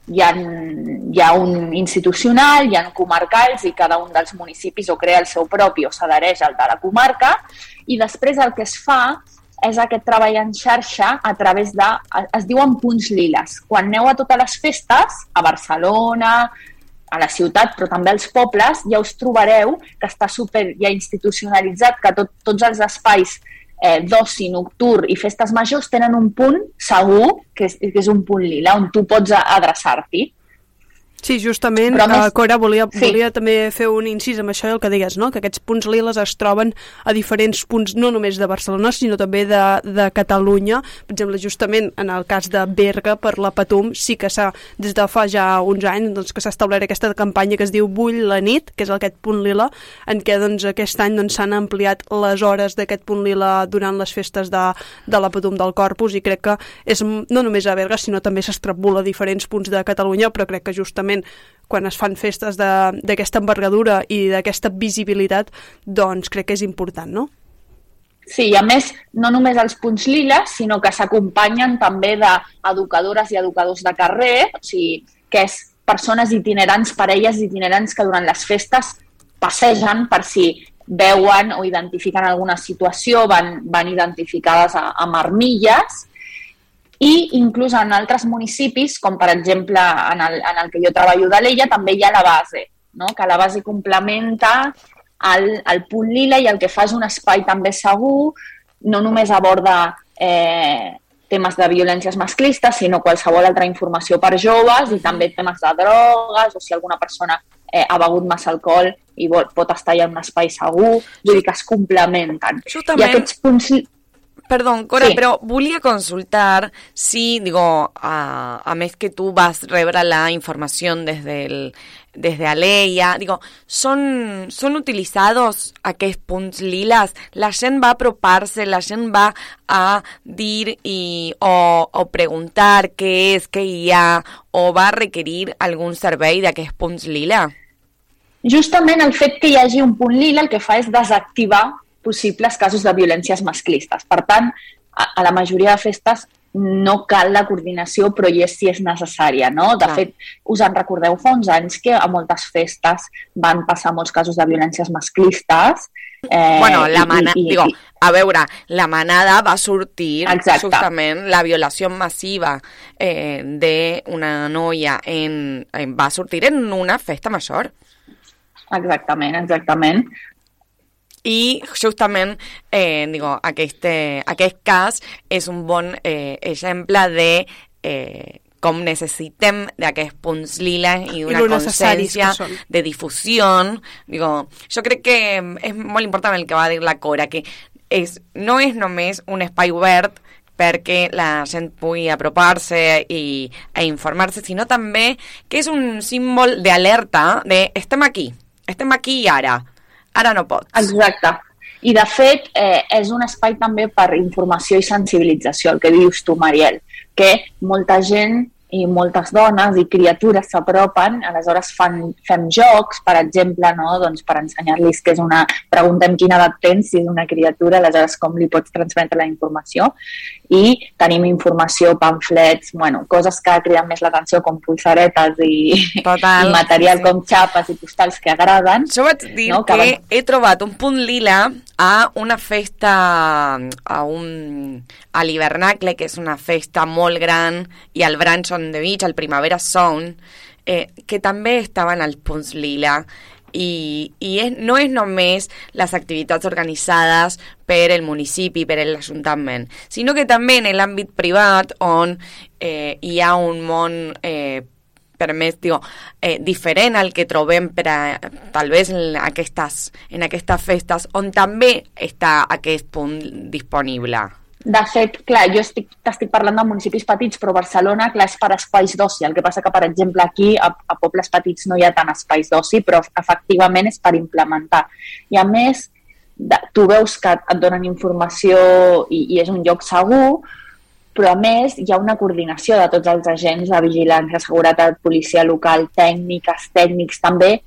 hi ha, hi ha un institucional, hi ha comarcals i cada un dels municipis o crea el seu propi o s'adhereix al de la comarca i després el que es fa és aquest treball en xarxa a través de, es diuen punts liles. Quan aneu a totes les festes, a Barcelona, a la ciutat, però també als pobles, ja us trobareu que està super ja institucionalitzat, que tot, tots els espais eh, d'oci nocturn i festes majors tenen un punt segur, que és, que és un punt lila, on tu pots adreçar-t'hi. Sí, justament, Però a més- uh, Cora, volia, Sí. volia també fer un incís amb això i el que digues, no? que aquests punts liles es troben a diferents punts, no només de Barcelona, sinó també de, de Catalunya. Per exemple, justament en el cas de Berga, per la Patum, sí que s'ha, des de fa ja uns anys, doncs, que s'ha establert aquesta campanya que es diu Bull la nit, que és aquest punt lila, en què doncs, aquest any doncs, s'han ampliat les hores d'aquest punt lila durant les festes de, de la Patum del Corpus i crec que és no només a Berga, sinó també s'extrapula a diferents punts de Catalunya, però crec que justament quan es fan festes d'aquesta envergadura i d'aquesta visibilitat, doncs crec que és important, no? Sí, i a més, no només els punts liles, sinó que s'acompanyen també d'educadores i educadors de carrer, o sigui, que és persones itinerants, parelles itinerants que durant les festes passegen per si veuen o identifiquen alguna situació, van, van identificades a, amb armilles, i inclús en altres municipis, com per exemple en el, en el que jo treballo de l'Ella, també hi ha la base, no? que la base complementa el, el punt lila i el que fa és un espai també segur, no només aborda eh, temes de violències masclistes, sinó qualsevol altra informació per joves i també temes de drogues o si alguna persona eh, ha begut massa alcohol i vol, pot estar ja en un espai segur, vull dir que es complementen. Justament- I aquests punts... Perdón, Cora, Sí. però volia consultar si, digo, a, a més que tu vas rebre la informació des del, desde Aleia, digo, són, són utilitzats aquests punts liles? La gent va apropar-se, la gent va a dir i, o, o preguntar què és, què hi ha, o va requerir algun servei d'aquests punts lila? Justament el fet que hi hagi un punt lila el que fa és desactivar possibles casos de violències masclistes. Per tant, a, a la majoria de festes no cal la coordinació, però hi és si és necessària, no? De Clar. fet, us en recordeu fa uns anys que a moltes festes van passar molts casos de violències masclistes. Eh, bueno, la manada, i- i- digo, a veure, la manada va sortir Exacte. justament la violació massiva eh, d'una noia en, en, va sortir en una festa major. Exactament, exactament. I justament, eh, digo, aquest, aquest cas és un bon eh, exemple de eh, com necessitem d'aquests punts lila i una consciència de difusió. Digo, jo crec que és molt important el que va dir la Cora, que és, no és només un espai obert perquè la gent pugui apropar-se i, a informar-se, sinó també que és un símbol d'alerta de estem aquí, estem aquí i ara, ara no pots. Exacte. I, de fet, eh, és un espai també per informació i sensibilització, el que dius tu, Mariel, que molta gent i moltes dones i criatures s'apropen, aleshores fan, fem jocs, per exemple, no? doncs per ensenyar-los que és una... Preguntem quina edat tens, si és una criatura, aleshores com li pots transmetre la informació. I tenim informació, pamflets, bueno, coses que criden més l'atenció com pulsaretes i, Total, i material sí. com xapes i postals que agraden. Jo vaig dir no? que, van- he trobat un punt lila a una festa, a un a l'Hivernacle, que és una festa molt gran, i al Branch on the Beach, al Primavera Zone, eh, que també estaven als punts lila i, i és, no és només les activitats organitzades per el municipi, per l'Ajuntament, sinó que també en l'àmbit privat on eh, hi ha un món eh, per més, digo, eh, diferent al que trobem per a, tal vez en aquestes, en aquestes festes on també està aquest punt disponible. De fet, clar, jo estic, t'estic parlant de municipis petits, però Barcelona, clar, és per espais d'oci. El que passa que, per exemple, aquí a, a pobles petits no hi ha tant espais d'oci, però efectivament és per implementar. I a més, de, tu veus que et donen informació i, i és un lloc segur, però a més hi ha una coordinació de tots els agents de vigilància, seguretat, policia local, tècniques, tècnics també,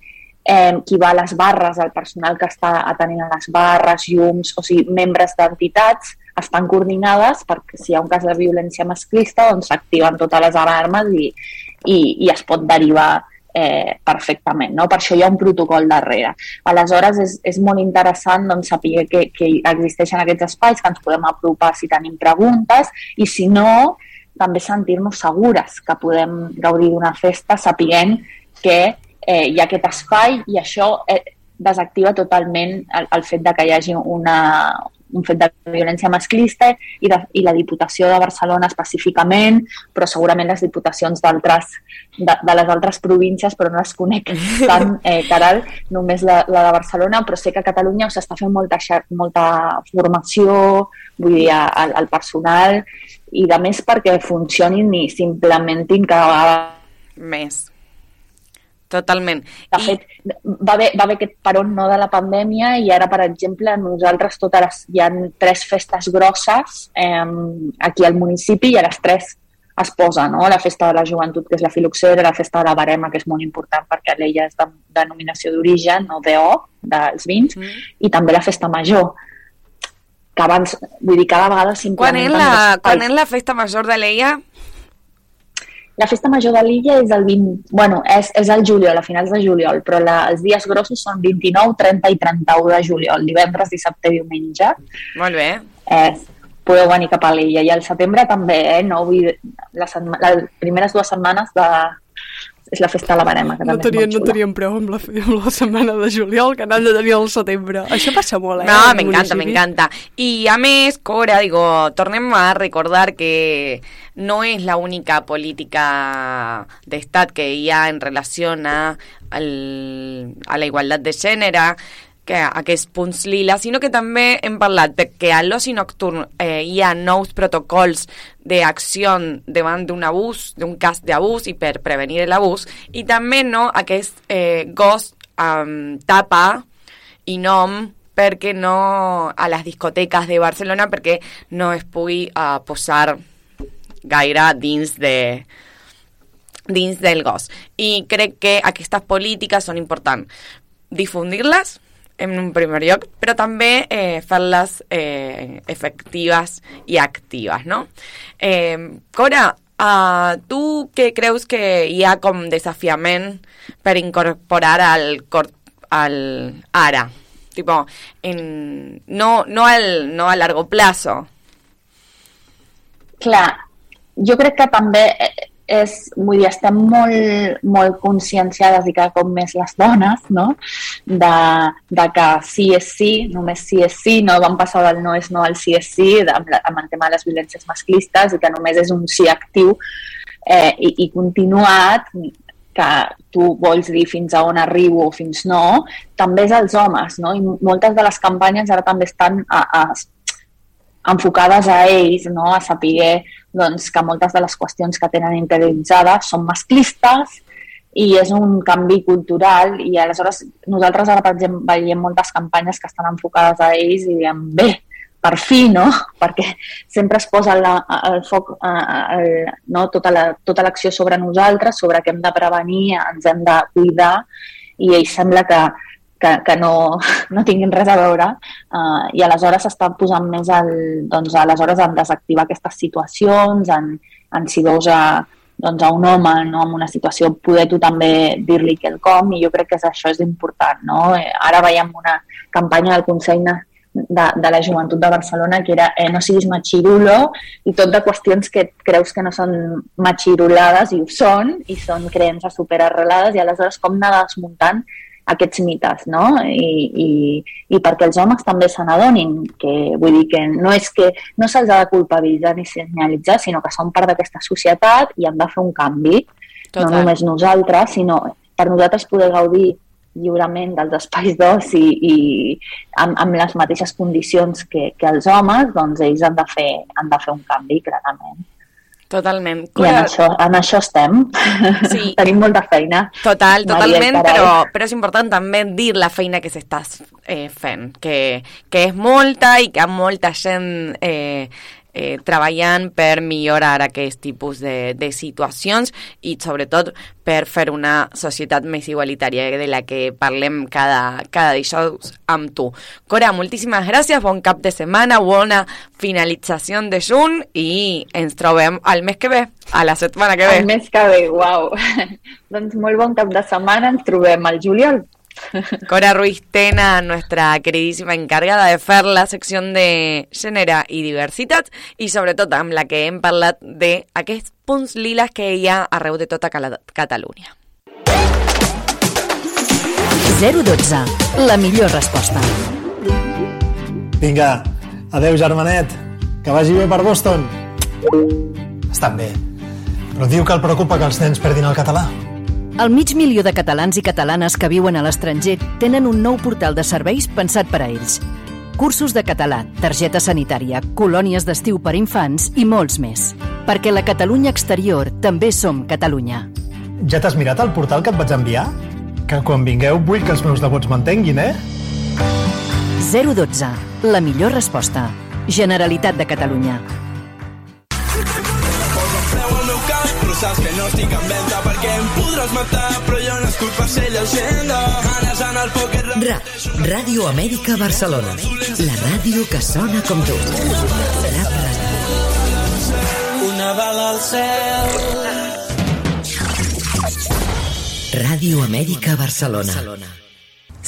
eh, qui va a les barres, el personal que està atenent a les barres, llums, o sigui, membres d'entitats, estan coordinades perquè si hi ha un cas de violència masclista doncs s'activen totes les alarmes i, i, i es pot derivar eh, perfectament. No? Per això hi ha un protocol darrere. Aleshores, és, és molt interessant doncs, saber que, que existeixen aquests espais, que ens podem apropar si tenim preguntes i si no, també sentir-nos segures que podem gaudir d'una festa sapiguent que eh, hi ha aquest espai i això eh, desactiva totalment el, el fet de que hi hagi una, un fet de violència masclista i, de, i la Diputació de Barcelona específicament, però segurament les diputacions d'altres de, de les altres províncies, però no les conec <laughs> tant, eh, Caral, només la, la de Barcelona, però sé que a Catalunya s'està fent molta, molta formació, vull dir, al, al personal, i de més perquè funcionin i s'implementin cada vegada Més. Totalment. de fet, va haver, va haver aquest peron no de la pandèmia i ara, per exemple, nosaltres totes les, hi ha tres festes grosses eh, aquí al municipi i a les tres es posa, no? La festa de la joventut, que és la filoxera, la festa de la barema, que és molt important perquè l'ella és de denominació d'origen, no DO, dels vins, mm. i també la festa major, que abans, vull dir, cada vegada Quan és, la, quan és la festa major de l'Eia? La festa major de l'illa és el 20... Bueno, és, és el juliol, a finals de juliol, però la, els dies grossos són 29, 30 i 31 de juliol, divendres, dissabte i diumenge. Molt bé. Eh, podeu venir cap a l'illa. I al setembre també, eh? No, vull la setma, les primeres dues setmanes de, és la festa de la barema, que No també és tenien, no tenien prou amb la, amb la setmana de juliol que n'han de tenir al setembre. Això passa molt, eh? No, al me encanta, me municipi. encanta. Y a mes, Cora, digo, tornem a recordar que no es la única política de Estado que hi ha en relación a, al, a la igualdad de género, que aquests punts lila, sinó que també hem parlat de que a l'oci nocturn eh, hi ha nous protocols d'acció davant d'un abús, d'un cas d'abús i per prevenir l'abús, i també no aquest eh, gos amb tapa i nom perquè no a les discoteques de Barcelona perquè no es pugui uh, posar gaire dins de dins del gos. I crec que aquestes polítiques són importants difundir-les en un primer lloc, però també eh, fer-les eh, no? Eh, Cora, uh, tu què creus que hi ha com desafiament per incorporar al, al ara? Tipo, no, no, al, no a largo plazo. Clar, jo crec que també eh, és, vull dir, estem molt, molt conscienciades i cada cop més les dones, no?, de, de que sí és sí, només sí és sí, no vam passar del no és no al sí és sí, amb, la- amb el tema de les violències masclistes i que només és un sí actiu eh, i, i continuat, que tu vols dir fins a on arribo o fins no, també és als homes, no? I moltes de les campanyes ara també estan a, a, enfocades a ells, no? a saber doncs, que moltes de les qüestions que tenen interioritzades són masclistes i és un canvi cultural i aleshores nosaltres ara, per exemple, veiem moltes campanyes que estan enfocades a ells i diem, bé, per fi, no? <laughs> Perquè sempre es posa la, el foc, el, no? tota la- tota l'acció la, sobre nosaltres, sobre que hem de prevenir, ens hem de cuidar i ells sembla que, que, que no, <laughs> no tinguin res a veure uh, i aleshores s'està posant més el, doncs, aleshores en desactivar aquestes situacions, en, en si veus a, doncs, a un home no, en una situació, poder tu també dir-li quelcom i jo crec que això és important. No? Eh, Ara veiem una campanya del Consell de, de la Joventut de Barcelona que era eh, no siguis machirulo i tot de qüestions que creus que no són machirulades i ho són i són creences superarrelades i aleshores com anar desmuntant aquests mites, no? I, i, i perquè els homes també se n'adonin que, vull dir que no és que no se'ls ha de culpabilitzar ni senyalitzar, sinó que són part d'aquesta societat i han de fer un canvi. Total. No només nosaltres, sinó per nosaltres poder gaudir lliurement dels espais d'oci i amb, amb les mateixes condicions que, que els homes, doncs ells han de fer, han de fer un canvi, clarament. Totalment. I en això, en això estem. Sí. <laughs> Tenim molta feina. Total, totalment, però, però és important també dir la feina que s'estàs eh, fent, que, que és molta i que molta gent eh, eh, treballant per millorar aquest tipus de, de situacions i sobretot per fer una societat més igualitària de la que parlem cada, cada dijous amb tu. Cora, moltíssimes gràcies, bon cap de setmana, bona finalització de juny i ens trobem al mes que ve, a la setmana que ve. El mes que ve, uau. <laughs> doncs molt bon cap de setmana, ens trobem al juliol. Cora Ruiz Tena, nuestra queridísima encargada de fer la sección de gènere i diversitat i sobretot amb la que hem parlat de aquests punts liles que hi ha arreu de tota Catalunya. 012. La millor resposta. Vinga, adeu germanet, que vagi bé per Boston. Estan bé, però diu que el preocupa que els nens perdin el català. El mig milió de catalans i catalanes que viuen a l'estranger tenen un nou portal de serveis pensat per a ells. Cursos de català, targeta sanitària, colònies d'estiu per infants i molts més. Perquè la Catalunya exterior també som Catalunya. Ja t'has mirat el portal que et vaig enviar? Que quan vingueu vull que els meus devots m'entenguin, eh? 012. La millor resposta. Generalitat de Catalunya. Saps que no estic en venda perquè em podràs matar però jo no escup per ser llegenda Manes en el poker Ra, Ràdio Amèrica Barcelona. La ràdio que sona com tu. Rap. Una bala al cel Ràdio Amèrica Barcelona.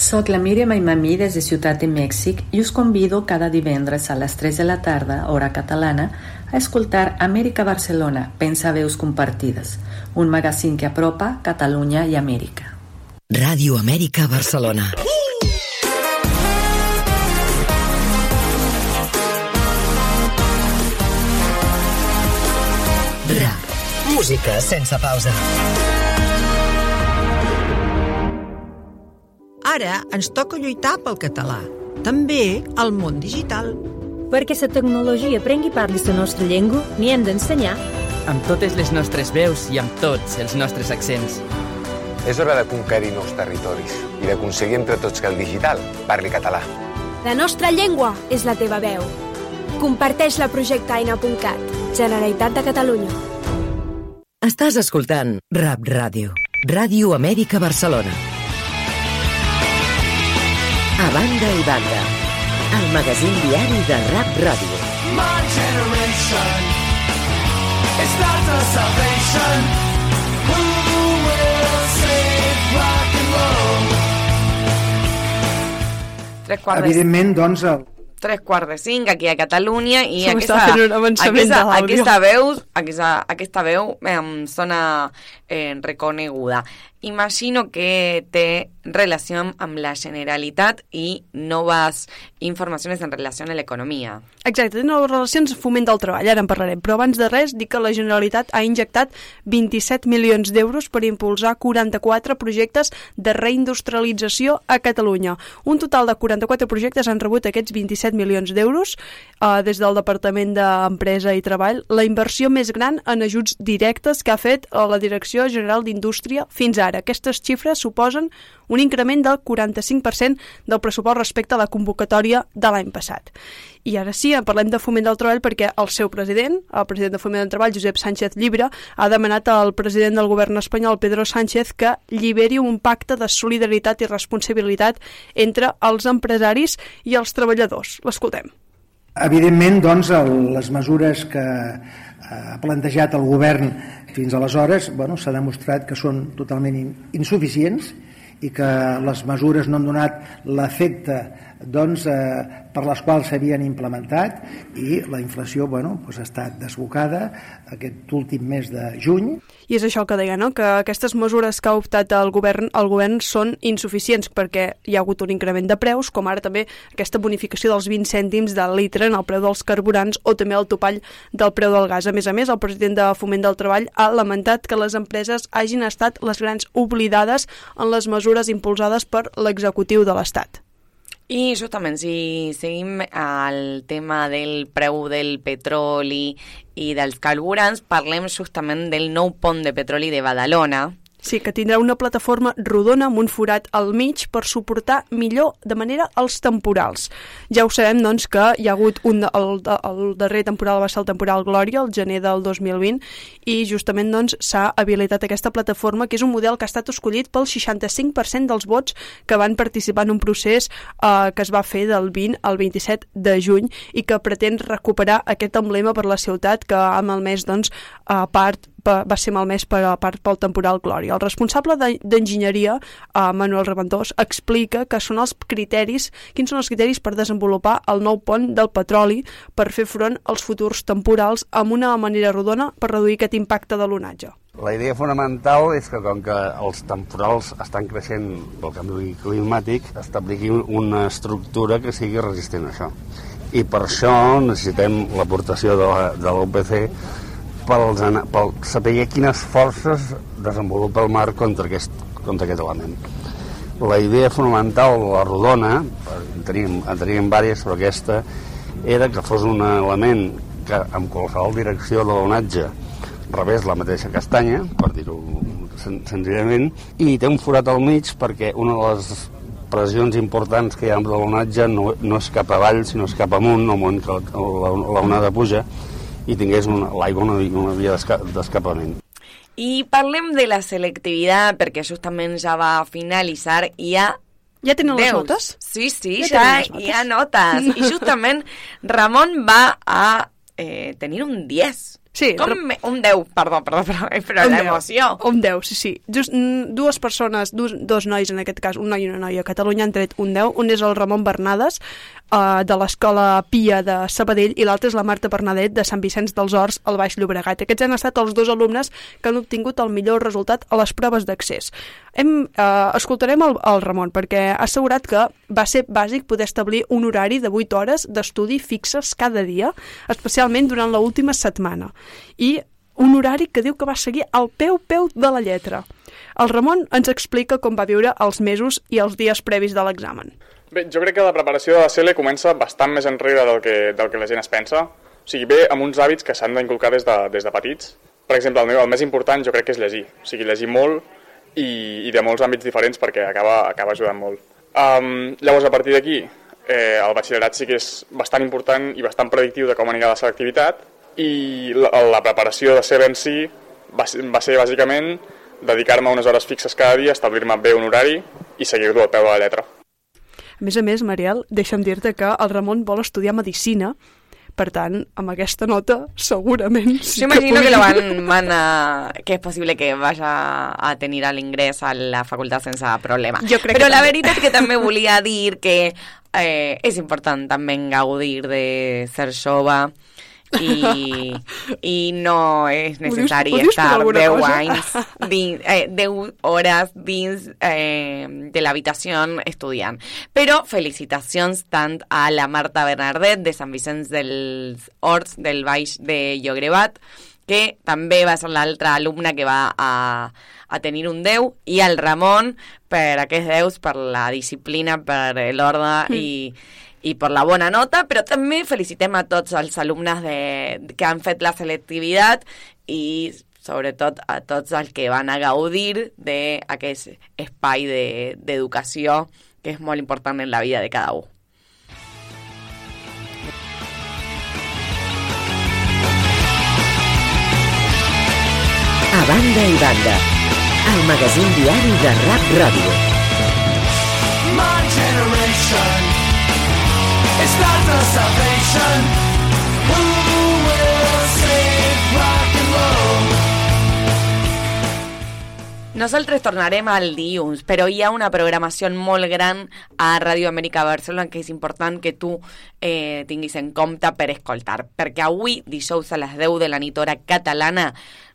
Soc la Míriam Aimamí des de Ciutat de Mèxic i us convido cada divendres a les 3 de la tarda, hora catalana, a escoltar Amèrica Barcelona, Pensa Veus Compartides, un magazín que apropa Catalunya i Amèrica. Ràdio Amèrica Barcelona. Rap. Música sense pausa. Ara ens toca lluitar pel català, també al món digital. Perquè la tecnologia prengui parli la nostra llengua, n'hi hem d'ensenyar. Amb totes les nostres veus i amb tots els nostres accents. És hora de conquerir nous territoris i d'aconseguir entre tots que el digital parli català. La nostra llengua és la teva veu. Comparteix la projecte aina.cat, Generalitat de Catalunya. Estàs escoltant Rap Ràdio. Ràdio Amèrica Barcelona. A banda i banda. El magazín diari de Rap Ràdio. My generation is not the salvation. Who will save rock and roll? Tres quarts de Evidentment, doncs, el, tres quarts de cinc aquí a Catalunya i Se m'està aquesta, fent un avançament aquesta, aquesta veu, aquesta, aquesta veu em sona eh, reconeguda. Imagino que té relació amb la Generalitat i noves informacions en relació a l'economia. Exacte, noves relacions foment del treball, ara en parlarem. Però abans de res, dic que la Generalitat ha injectat 27 milions d'euros per impulsar 44 projectes de reindustrialització a Catalunya. Un total de 44 projectes han rebut aquests 27 milions d'euros eh, des del Departament d'Empresa i Treball, la inversió més gran en ajuts directes que ha fet eh, la Direcció General d'Indústria fins ara. Aquestes xifres suposen un increment del 45% del pressupost respecte a la convocatòria de l'any passat. I ara sí, en parlem de foment del treball perquè el seu president, el president de foment del treball, Josep Sánchez Llibre, ha demanat al president del govern espanyol, Pedro Sánchez, que lliberi un pacte de solidaritat i responsabilitat entre els empresaris i els treballadors. L'escoltem. Evidentment, doncs, el, les mesures que ha plantejat el govern fins aleshores bueno, s'ha demostrat que són totalment in, insuficients i que les mesures no han donat l'efecte doncs, eh, per les quals s'havien implementat i la inflació bueno, doncs ha estat desbocada aquest últim mes de juny. I és això que deia, no? que aquestes mesures que ha optat el govern, el govern són insuficients perquè hi ha hagut un increment de preus, com ara també aquesta bonificació dels 20 cèntims del litre en el preu dels carburants o també el topall del preu del gas. A més a més, el president de Foment del Treball ha lamentat que les empreses hagin estat les grans oblidades en les mesures impulsades per l'executiu de l'Estat. I justament, si seguim al tema del preu del petroli i dels carburants, parlem justament del nou pont de petroli de Badalona, Sí, que tindrà una plataforma rodona amb un forat al mig per suportar millor de manera els temporals. Ja ho sabem, doncs, que hi ha hagut un, el, el darrer temporal va ser el temporal Glòria, el gener del 2020, i justament doncs s'ha habilitat aquesta plataforma, que és un model que ha estat escollit pel 65% dels vots que van participar en un procés eh, que es va fer del 20 al 27 de juny i que pretén recuperar aquest emblema per la ciutat que ha malmès, doncs, a part pa- va ser malmès per part pel temporal Glòria. El responsable de- d'enginyeria, eh, Manuel Reventós, explica que són els criteris, quins són els criteris per desenvolupar el nou pont del petroli per fer front als futurs temporals amb una manera rodona per reduir aquest impacte de l'onatge. La idea fonamental és que com que els temporals estan creixent pel canvi climàtic, establir una estructura que sigui resistent a això. I per això necessitem l'aportació de la- de l'OPC per saber quines forces desenvolupa el mar contra aquest, contra aquest element. La idea fonamental, la rodona, en teníem, en teníem diverses, però aquesta era que fos un element que amb qualsevol direcció de l'onatge rebés la mateixa castanya, per dir-ho sen senzillament, i té un forat al mig perquè una de les pressions importants que hi ha amb l'onatge no, no és cap avall, sinó és cap amunt, al moment que la, puja, i tingués l'aigua una, una via d'esca- d'escapament. I parlem de la selectivitat, perquè justament ja va finalitzar i ha Ja tenen les notes? Sí, sí, Ja ja, hi ha notes. I justament <laughs> Ramon va a eh, tenir un 10 Sí, Com me- un 10, perdó, perdó, però, però Un l'emoció. 10, Un 10, sí, sí. Just, mm, dues persones, dos, dos nois en aquest cas, un noi i una noia a Catalunya han tret un 10. Un és el Ramon Bernades, uh, de l'Escola Pia de Sabadell, i l'altre és la Marta Bernadet, de Sant Vicenç dels Horts, al Baix Llobregat. Aquests han estat els dos alumnes que han obtingut el millor resultat a les proves d'accés. Hem, uh, escoltarem el, el Ramon, perquè ha assegurat que va ser bàsic poder establir un horari de 8 hores d'estudi fixes cada dia, especialment durant l'última setmana. I un horari que diu que va seguir al peu-peu de la lletra. El Ramon ens explica com va viure els mesos i els dies previs de l'examen. Bé, jo crec que la preparació de la CL comença bastant més enrere del que, del que la gent es pensa. O sigui, ve amb uns hàbits que s'han d'inculcar des, de, des de petits. Per exemple, el, meu, el més important jo crec que és llegir. O sigui, llegir molt i, i de molts àmbits diferents perquè acaba, acaba ajudant molt. Um, llavors, a partir d'aquí, eh, el batxillerat sí que és bastant important i bastant predictiu de com anirà la selectivitat i la, la preparació de CL en si va, ser- va ser bàsicament dedicar-me unes hores fixes cada dia, establir-me bé un horari i seguir-lo al peu de la lletra. A més a més, Mariel, deixa'm dir-te que el Ramon vol estudiar Medicina, per tant, amb aquesta nota, segurament... sí Yo imagino que, pugui- lo van, van a, que es posible que vaya a tenir l'ingrés a la facultat sense problema. Jo crec Però que la també. veritat és que també volia dir que eh, és important també gaudir de ser jove i, i no dius per estar alguna 10 cosa? anys, dins, eh, 10 hores dins eh, de l'habitació estudiant. Però felicitacions tant a la Marta Bernardet de Sant Vicenç dels Horts del Baix de Llobregat, que també va ser l'altra alumna que va a, a tenir un 10, i al Ramon per aquests 10, per la disciplina, per l'ordre Mm. i, i per la bona nota, però també felicitem a tots els alumnes de, que han fet la selectivitat i sobretot a tots els que van a gaudir d'aquest espai de- d'educació que és molt important en la vida de cada un. A banda i banda, el magazín diari de Rap Ràdio. My generation is not? Nosaltres tornarem al dilluns, però hi ha una programació molt gran a Ràdio Amèrica Barcelona que és important que tu eh, tinguis en compte per escoltar, perquè avui, dijous a les 10 de la nit hora catalana,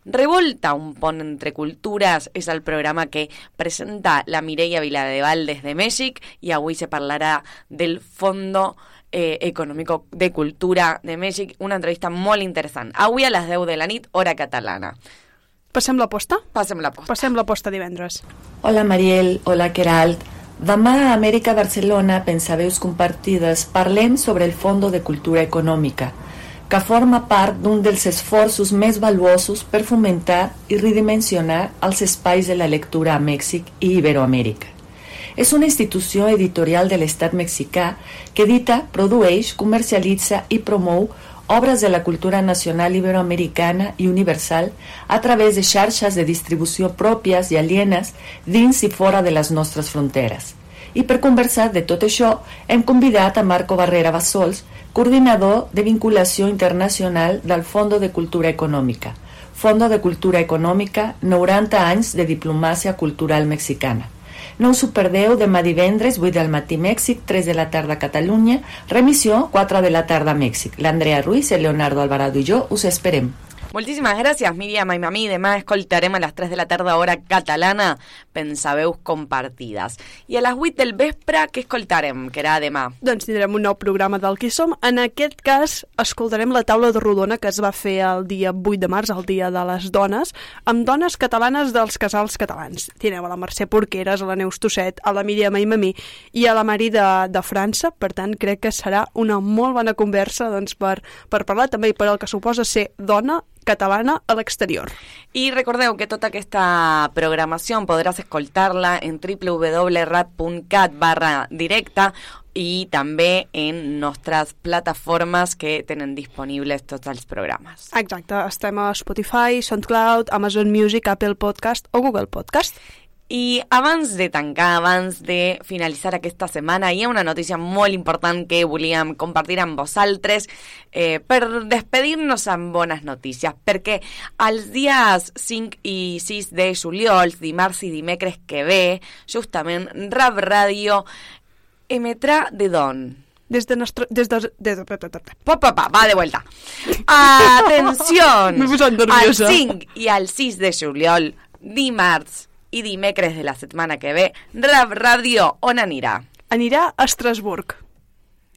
Revolta, un pont entre cultures, és el programa que presenta la Mireia Viladeval des de Mèxic i avui se parlarà del Fondo eh, Econòmico de Cultura de Mèxic, una entrevista molt interessant. Avui a les 10 de la nit, hora catalana. Passem la posta? Passem la posta. Passem la posta divendres. Hola Mariel, hola Queralt. Demà a Amèrica Barcelona, Pensaveus Compartides, parlem sobre el Fondo de Cultura Econòmica, que forma part d'un dels esforços més valuosos per fomentar i redimensionar els espais de la lectura a Mèxic i Iberoamèrica. És una institució editorial de l'estat mexicà que edita, produeix, comercialitza i promou obres de la cultura nacional iberoamericana i universal a través de xarxes de distribució pròpies i alienes dins i fora de les nostres fronteres. I per conversar de tot això hem convidat a Marco Barrera Bassols, coordinador de vinculació internacional del Fondo de Cultura Econòmica. Fondo de Cultura Econòmica, 90 anys de diplomàcia cultural mexicana. No us ho perdeu demà divendres, 8 del matí Mèxic, 3 de la tarda Catalunya, remissió 4 de la tarda Mèxic. L'Andrea Ruiz, el Leonardo Alvarado i jo us esperem. Moltíssimes gràcies, Míriam i Mamí. Demà escoltarem a les 3 de la tarda hora catalana Pensaveus compartides. I a les 8 del vespre, què escoltarem, que era demà? Doncs tindrem un nou programa del Qui Som. En aquest cas, escoltarem la taula de rodona que es va fer el dia 8 de març, el dia de les dones, amb dones catalanes dels casals catalans. Tindreu a la Mercè Porqueres, a la Neus Tosset, a la Míriam Aimamí i a la Mari de, de França. Per tant, crec que serà una molt bona conversa doncs, per, per parlar també i per el que suposa ser dona catalana a l'exterior. I recordeu que tota aquesta programació podràs escoltar-la en www.rat.cat barra directa i també en nostres plataformes que tenen disponibles tots els programes. Exacte, estem a Spotify, SoundCloud, Amazon Music, Apple Podcast o Google Podcast. I abans de tancar, abans de finalitzar aquesta setmana, hi ha una notícia molt important que volíem compartir amb vosaltres eh, per despedir-nos amb bones notícies, perquè els dies 5 i 6 de juliol, dimarts i dimecres que ve, justament Rap Ràdio emetrà de don. Des de nostre... Des de... Des de... Pa, pa, pa, va de vuelta. Atenció! <laughs> M'he posat Al nerviosa. 5 i al 6 de juliol, dimarts i dimecres de la setmana que ve, Rap Ràdio on anirà? Anirà a Estrasburg.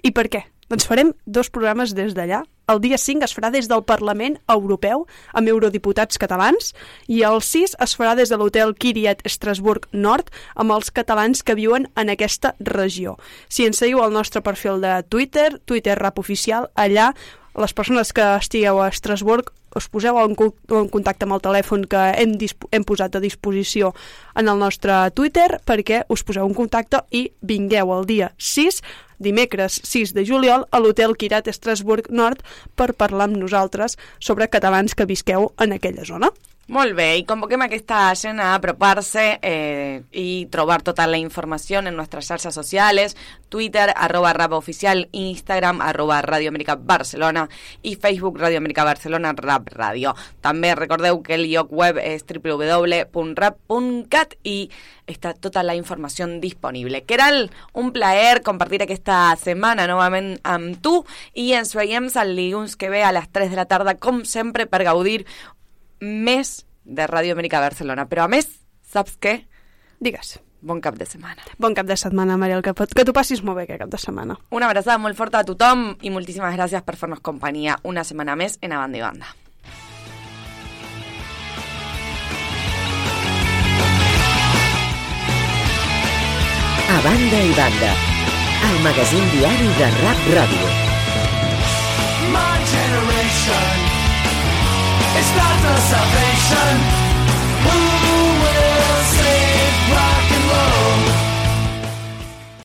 I per què? Doncs farem dos programes des d'allà. El dia 5 es farà des del Parlament Europeu amb eurodiputats catalans i el 6 es farà des de l'hotel Kiriat Estrasburg Nord amb els catalans que viuen en aquesta regió. Si ens seguiu al nostre perfil de Twitter, Twitter Rap Oficial, allà les persones que estigueu a Estrasburg us poseu en, en contacte amb el telèfon que hem, hem posat a disposició en el nostre Twitter perquè us poseu en contacte i vingueu el dia 6 dimecres 6 de juliol a l'Hotel Quirat Estrasburg Nord per parlar amb nosaltres sobre catalans que visqueu en aquella zona. Molt bé, i convoquem aquesta gent a apropar-se eh, i trobar tota la informació en nostres xarxes socials, Twitter, arroba rap oficial, Instagram, arroba Radio Amèrica Barcelona i Facebook Radio Amèrica Barcelona Rap Radio. També recordeu que el lloc web és www.rap.cat i està tota la informació disponible. Keral, un plaer compartir aquesta setmana novament amb tu i ens veiem el dilluns que ve a les 3 de la tarda, com sempre, per gaudir més de Ràdio Amèrica Barcelona. Però a més, saps què? Digues. Bon cap de setmana. Bon cap de setmana, Mariel, que, pot- que t'ho passis molt bé aquest cap de setmana. Una abraçada molt forta a tothom i moltíssimes gràcies per fer-nos companyia una setmana més en A Banda i Banda. A banda i banda, el magazín diari de Rap Ràdio. It's not the salvation. Ooh,